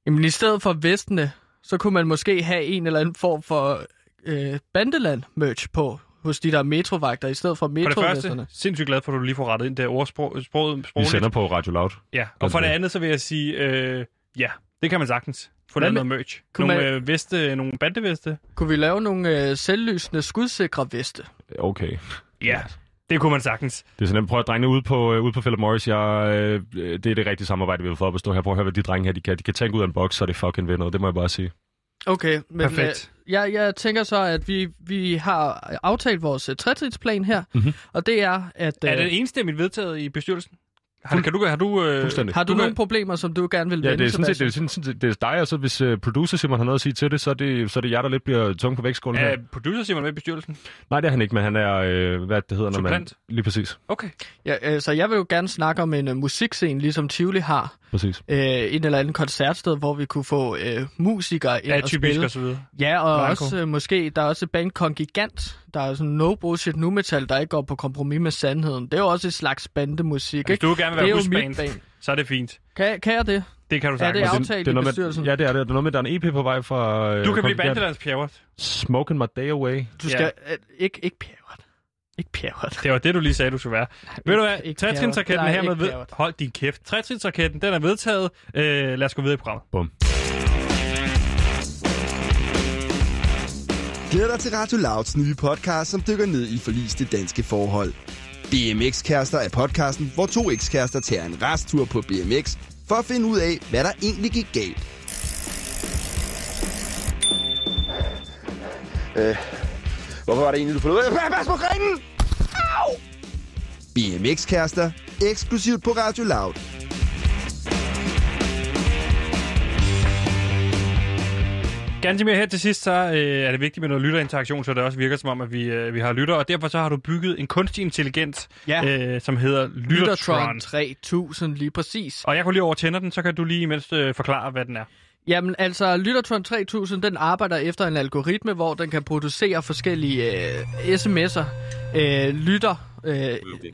Jamen i stedet for vestene, så kunne man måske have en eller anden form for øh, bandeland-merch på hos de der metrovagter, i stedet for For det første, sindssygt glad for, at du lige får rettet ind der ordsprog, sproget, Vi sprogligt. sender på Radio Loud. Ja, og for det andet, så vil jeg sige, øh, ja, det kan man sagtens. Få lavet noget merch. Kunne Nogle man- øh, veste, nogle bandeveste. Kunne vi lave nogle øh, selvlysende, skudsikre veste? Okay. Ja, det kunne man sagtens. Det er sådan, prøv at drenge ude på, øh, ude på Philip Morris. Jeg, øh, det er det rigtige samarbejde, vi vil få op at stå her. Prøv at høre, hvad de drenge her, de kan. De kan tænke ud af en boks, så det fucking ved noget. Det må jeg bare sige. Okay, men Perfekt. Øh, jeg, jeg tænker så, at vi, vi har aftalt vores uh, trætridsplan her, Mhm. og det er, at... Er øh, det enstemmigt vedtaget i bestyrelsen? Har, kan du, har du, øh, har du, du nogle kan- problemer, som du gerne vil Ja, vende, det er sådan set, det er, sådan, set- det er dig, og så hvis uh, producer Simon har noget at sige til det, så er det, så er det jer, der lidt bliver tung på vægtskålen her. er producer Simon med i bestyrelsen? Nej, det er han ikke, men han er, øh, hvad det hedder, når man... Lige præcis. Okay. Ja, øh, så jeg vil jo gerne snakke om en uh, musikscene, ligesom Tivoli har. præcis. Øh, en eller anden koncertsted, hvor vi kunne få øh, musikere ind og Atypisk spille. og så videre. Ja, og Blanco. også øh, måske, der er også et band Kongigant, der er sådan no bullshit nu metal, der ikke går på kompromis med sandheden. Det er jo også et slags bandemusik, Hvis ikke? du gerne vil Det er være husband, så er det fint. Kan, kan jeg det? Det kan du Er sagtens. det Og aftalt det er i bestyrelsen? Med, ja, det er det. Det er noget med, der er en EP på vej fra... Øh, du kan blive Kongigant. bandelands pjævret. Smoking my day away. Du Ja. skal... Øh, ikke, ikke pjævret. Ikke pjævret. Det var det, du lige sagde, du skulle være. Ved du hvad? ikke Trætrinsraketten er Nej, ved... pjævret. Hold din kæft. Trætrinsraketten, den er vedtaget. Øh, lad os gå videre i programmet. Bum. Glæd dig til Radio Louds nye podcast, som dykker ned i forliste danske forhold. BMX-kærester er podcasten, hvor to ekskærester tager en resttur på BMX for at finde ud af, hvad der egentlig gik galt. Øh, hvorfor var det egentlig, du forlod? Pas på grenen! BMX-kærester, eksklusivt på Radio Loud. Ganske mere her til sidst, så øh, er det vigtigt med noget lytterinteraktion, så det også virker som om, at vi, øh, vi har lytter, og derfor så har du bygget en kunstig intelligens, Ja. øh, som hedder Lyttertron. Lyttertron 3000, lige præcis. Og jeg går lige over og tænder den, så kan du lige imens øh, forklare, hvad den er. Jamen, altså, Lyttertron 3000, den arbejder efter en algoritme, hvor den kan producere forskellige øh, sms'er, øh, lytter øh,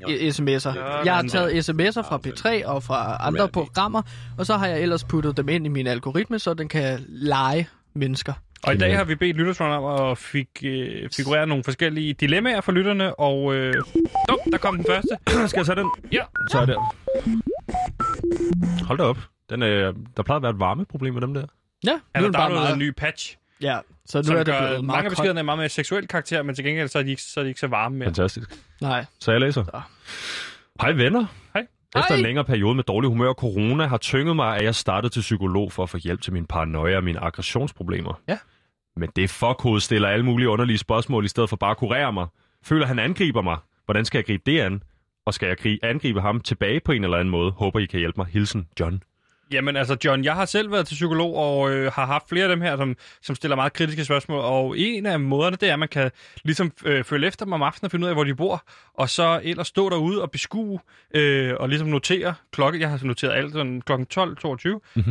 sms'er. Jeg har taget sms'er fra P3 og fra andre programmer, og så har jeg ellers puttet dem ind i min algoritme, så den kan lege mennesker. Og i dag har vi bedt Lyttertron om at fig, øh, figurere nogle forskellige dilemmaer for lytterne, og... Øh, oh, der kom den første. Skal jeg tage den? Ja. Så er det. Hold da op. Den, øh, der plejer at være et varmeproblem med dem der. Ja, Er nu der er den bare meget... en ny patch, Ja, så nu som er det blevet mange meget af koldt. beskederne er meget mere seksuel karakter, men til gengæld så er de ikke så, er de ikke så varme mere. Fantastisk. Nej. Så jeg læser. Så. Hej venner. Hej. Efter Hej. en længere periode med dårlig humør og corona har tynget mig, at jeg startede til psykolog for at få hjælp til min paranoia og mine aggressionsproblemer. Ja. Men det fuckhoved stiller alle mulige underlige spørgsmål, i stedet for bare at kurere mig. Føler han angriber mig? Hvordan skal jeg gribe det an? Og skal jeg gri- angribe ham tilbage på en eller anden måde? Håber I kan hjælpe mig. Hilsen, John. Jamen altså, John, jeg har selv været til psykolog og øh, har haft flere af dem her, som, som stiller meget kritiske spørgsmål. Og en af måderne, det er, at man kan ligesom øh, følge efter dem om aftenen og finde ud af, hvor de bor. Og så ellers stå derude og beskue øh, og ligesom notere klokke. Jeg har noteret alt sådan klokken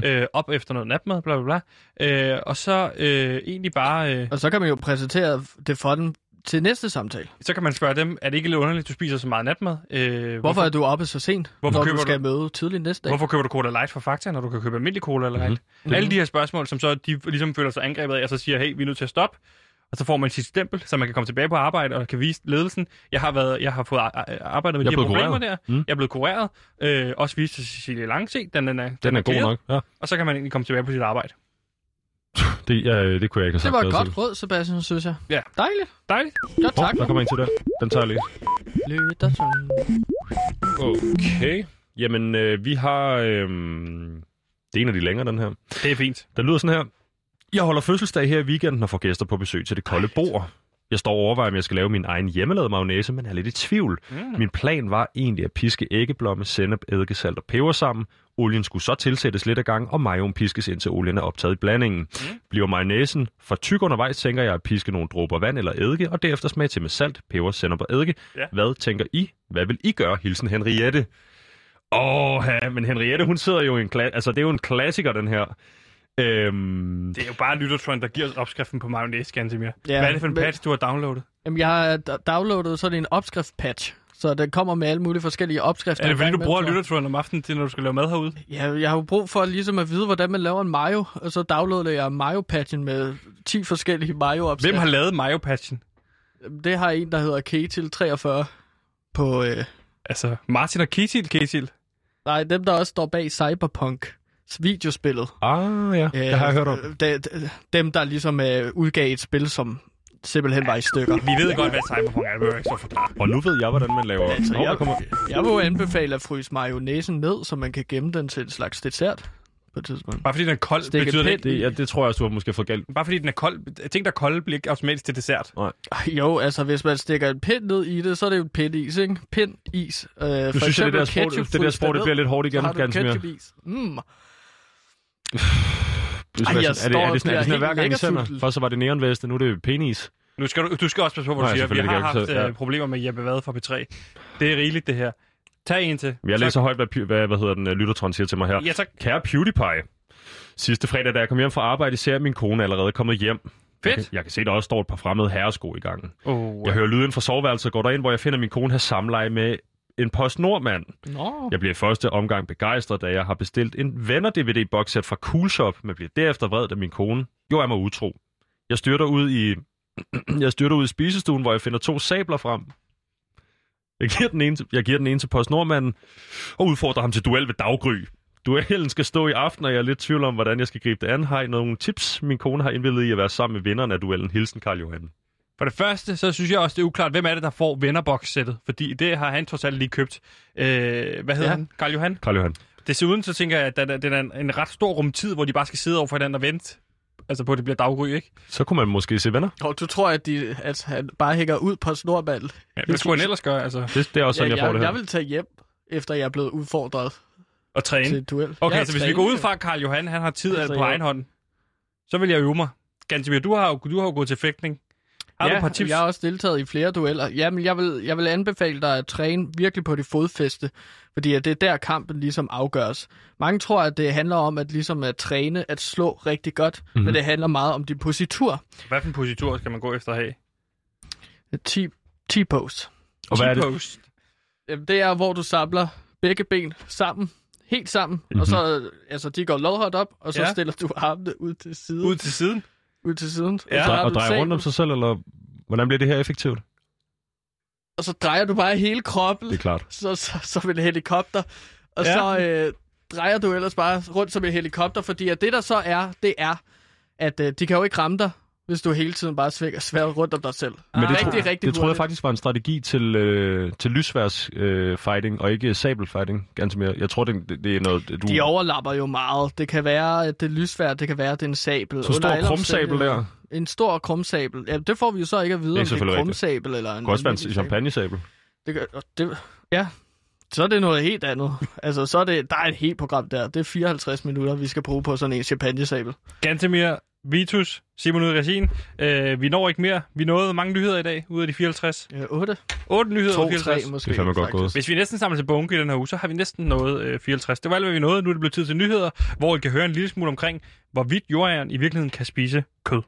12.22 øh, op efter noget natmad, bla bla bla. Øh, og så øh, egentlig bare... Øh, Og så kan man jo præsentere det for den til næste samtale. Så kan man spørge dem, er det ikke lidt underligt, at du spiser så meget natmad? Øh, Hvorfor er du oppe så sent, Hvorfor når køber du skal du- møde tidligt næste dag? Hvorfor køber du Cola Light fra Fakta, når du kan købe almindelig Cola eller Mhm. mm-hmm. Alle de her spørgsmål, som så de ligesom føler sig angrebet af, og så siger, hey, vi er nødt til at stoppe. Og så får man sit stempel, så man kan komme tilbage på arbejde og kan vise ledelsen. Jeg har, været, jeg har fået ar- ar- arbejdet med Jeg de er her problemer kureret. der. Mm. Jeg er blevet kureret. Øh, også vist til Cecilie Lange. Se, den, den er, Den er god clearet. nok. Ja. Og så kan man egentlig komme tilbage på sit arbejde. Det, ja, det kunne jeg ikke have Det sagt. var et godt råd, Sebastian, synes jeg. Ja. Dejligt. Dejligt. Godt, tak. Hov, der kommer en til den. Den tager jeg lige. Lytterton. Okay. Jamen, øh, vi har... Øh, det er en af de længere, den her. Det er fint. Den lyder sådan her. Jeg holder fødselsdag her i weekenden og får gæster på besøg til det kolde bord. Jeg står og overvejer, om jeg skal lave min egen hjemmelavede mayonnaise, men er lidt i tvivl. Mm. Min plan var egentlig at piske æggeblomme, sennep, eddikesalt og peber sammen. Olien skulle så tilsættes lidt ad gang, og majoen piskes indtil olien er optaget i blandingen. Mm. Bliver mayonnaisen for tyk undervejs, tænker jeg at piske nogle dråber vand eller eddike, og derefter smage til med salt, peber, sennep og eddike. Ja. Hvad tænker I? Hvad vil I gøre? Hilsen Henriette. Åh, ja, men Henriette, hun sidder jo i en kla- Altså, det er jo en klassiker, den her. Øhm, Det er jo bare Lyttertron, der giver os opskriften på mayonnaise, Gansimir. Ja, Hvad er det for en men- patch, du har downloadet? Jamen, jeg har downloadet sådan en opskrift-patch. Så den kommer med alle mulige forskellige opskrifter. Er det fordi, du bruger Lyttertron om aftenen til, når du skal lave mad herude? jeg. Ja, jeg har jo brug for ligesom at vide, hvordan man laver en mayo. Og så downloadede jeg mayo-patchen med 10 forskellige mayo-opskrifter. Hvem har lavet mayo-patchen? Det har en, der hedder Ketil43 på... Øh... Altså, Martin og Ketil, Ketil. Nej, dem, der også står bag Cyberpunk videospillet. ah, ja, det har jeg hørt om. Øh, de- de- dem, der ligesom øh, udgav et spil, som simpelthen var i stykker. Vi ved godt, hvad Cyberpunk er. Det behøver ikke så forklare. Og nu ved jeg, hvordan man laver... Altså, Nå, jeg, kommer... jeg vil jo anbefale at fryse mayonnaisen ned, så man kan gemme den til en slags dessert på et tidspunkt. Bare fordi den er kold, Stik et betyder det. Det, ja, det tror jeg også, du har måske fået galt. Bare fordi den er kold... Ting, der er kolde, bliver ikke automatisk til dessert. Ej, Jo, altså hvis man stikker en pind ned i det, så er det jo en pindis, ikke? Pindis. Øh, Nu synes jeg, det der sprog, det der sprog, det bliver lidt hårdt igen, så har du ketchupis. Mm. Ej, jeg er, det, er, det, er, det, sådan, er det sådan, hver gang I sender? Først så var det neonveste, nu er det penis. Nu skal du, du skal også passe på, hvad du Nej, siger. Vi har haft så- øh, ja. problemer med Jeppe Vade fra P3. Det er rigeligt, det her. Tag en til. Jeg læser højt, hvad, hvad, hvad hedder den, uh, Lyttertron siger til mig her. Ja, tak. Kære PewDiePie. Sidste fredag, da jeg kom hjem fra arbejde, ser jeg, at min kone er allerede kommet hjem. Jeg kan, Fedt. jeg kan se, der også står et par fremmede herresko i gangen. Oh, Jeg hører lyden fra soveværelset og går derind, hvor jeg finder min kone har samleje med en PostNord-mand. Nå. Jeg bliver i første omgang begejstret, da jeg har bestilt en venner-DVD-boxsæt fra Coolshop, men bliver derefter vred, da min kone jo er mig utro. Jeg styrter ud i jeg styrter ud i spisestuen, hvor jeg finder to sabler frem. Jeg giver den ene til, jeg giver den ene til PostNordmanden og udfordrer ham til duel ved daggry. Duellen skal stå i aften, og jeg er lidt tvivl om, hvordan jeg skal gribe det an. Har I nogle tips? Min kone har indvildet i at være sammen med vinderen af duellen. Hilsen Karl Johan. For det første, så synes jeg også, det er uklart, hvem er det, der får vennerbox-sættet? Fordi det har han trods alt lige købt. Øh, hvad hedder Ja. han? Karl Johan? Karl Johan. Desuden så tænker jeg, at der- det er en, en ret stor rumtid, hvor de bare skal sidde over for hinanden og vente. Altså på, at det bliver daggry, ikke? Så kunne man måske se venner. Og du tror, at, de, at han bare hænger ud på snorball? Ja, hvad skulle han ellers gøre? Altså, Det, det er også sådan, ja, jeg får det her. jeg vil tage hjem, efter jeg er blevet udfordret at træne. til et duel. Okay, Jeg så hvis vi går ud fra, at Karl Johan han har tid Altså, altså, på jeg- egen hånd, så vil jeg øve mig. Gansimir, du har jo, du har jo gået til fægtning. Har ja, du et par tips? jeg har også deltaget i flere dueller. Jamen, jeg vil, jeg vil anbefale dig at træne virkelig på det fodfæste, fordi at det er der kampen ligesom afgøres. Mange tror, at det handler om at ligesom at træne, at slå rigtig godt, Mhm. mm-hmm. men det handler meget om din positur. Hvad for en positur skal man gå efter at have? 10 T-pose. Og hvad er det? T-post. Jamen, det er, hvor du samler begge ben sammen, helt sammen, mm-hmm. og så, altså, de går lodret op, og så. Ja. stiller du armene ud til siden. Ud til siden? Ud til siden. Ja. og, Og dreje rundt om sig selv, eller hvordan bliver det her effektivt? og så drejer du bare hele kroppen. Det er klart. så, så, som en helikopter. Og ja. så øh, drejer du ellers bare rundt som en helikopter, fordi at det der så er, det er, at øh, de kan jo ikke ramme dig, hvis du hele tiden bare svinger sværet rundt om dig selv. Men det, rigtig, tro, rigtig det troede jeg faktisk var en strategi til, øh, til lysværs øh, fighting, og ikke sabel fighting, ganske mere. Jeg tror, det, det, er noget, du... De overlapper jo meget. Det kan være, at det lysværd, det kan være, at det er en sabel. Så stor krumsabel der. En stor krumsabel. Ja, det får vi jo så ikke at vide, Det er om det er en krumsabel eller en Det kan også være en champagne-sabel. Det, og det, ja, så er det noget helt andet. altså, så er det, der er et helt program der. Det er 54 minutter, vi skal bruge på sådan en champagne-sabel. Gantemir, Vitus, Simon Udresin. Øh, vi når ikke mere. Vi nåede mange nyheder i dag, ud af de 54. Ja, 8, 8 nyheder ud 2, af 54. 3 måske. Det er godt faktisk. gået. Hvis vi næsten samler til bunke i den her uge, så har vi næsten nået øh, 54. Det var alt, hvad vi nåede. Nu er det blevet tid til nyheder, hvor I kan høre en lille smule omkring, hvorvidt jordæren i virkeligheden kan spise kød.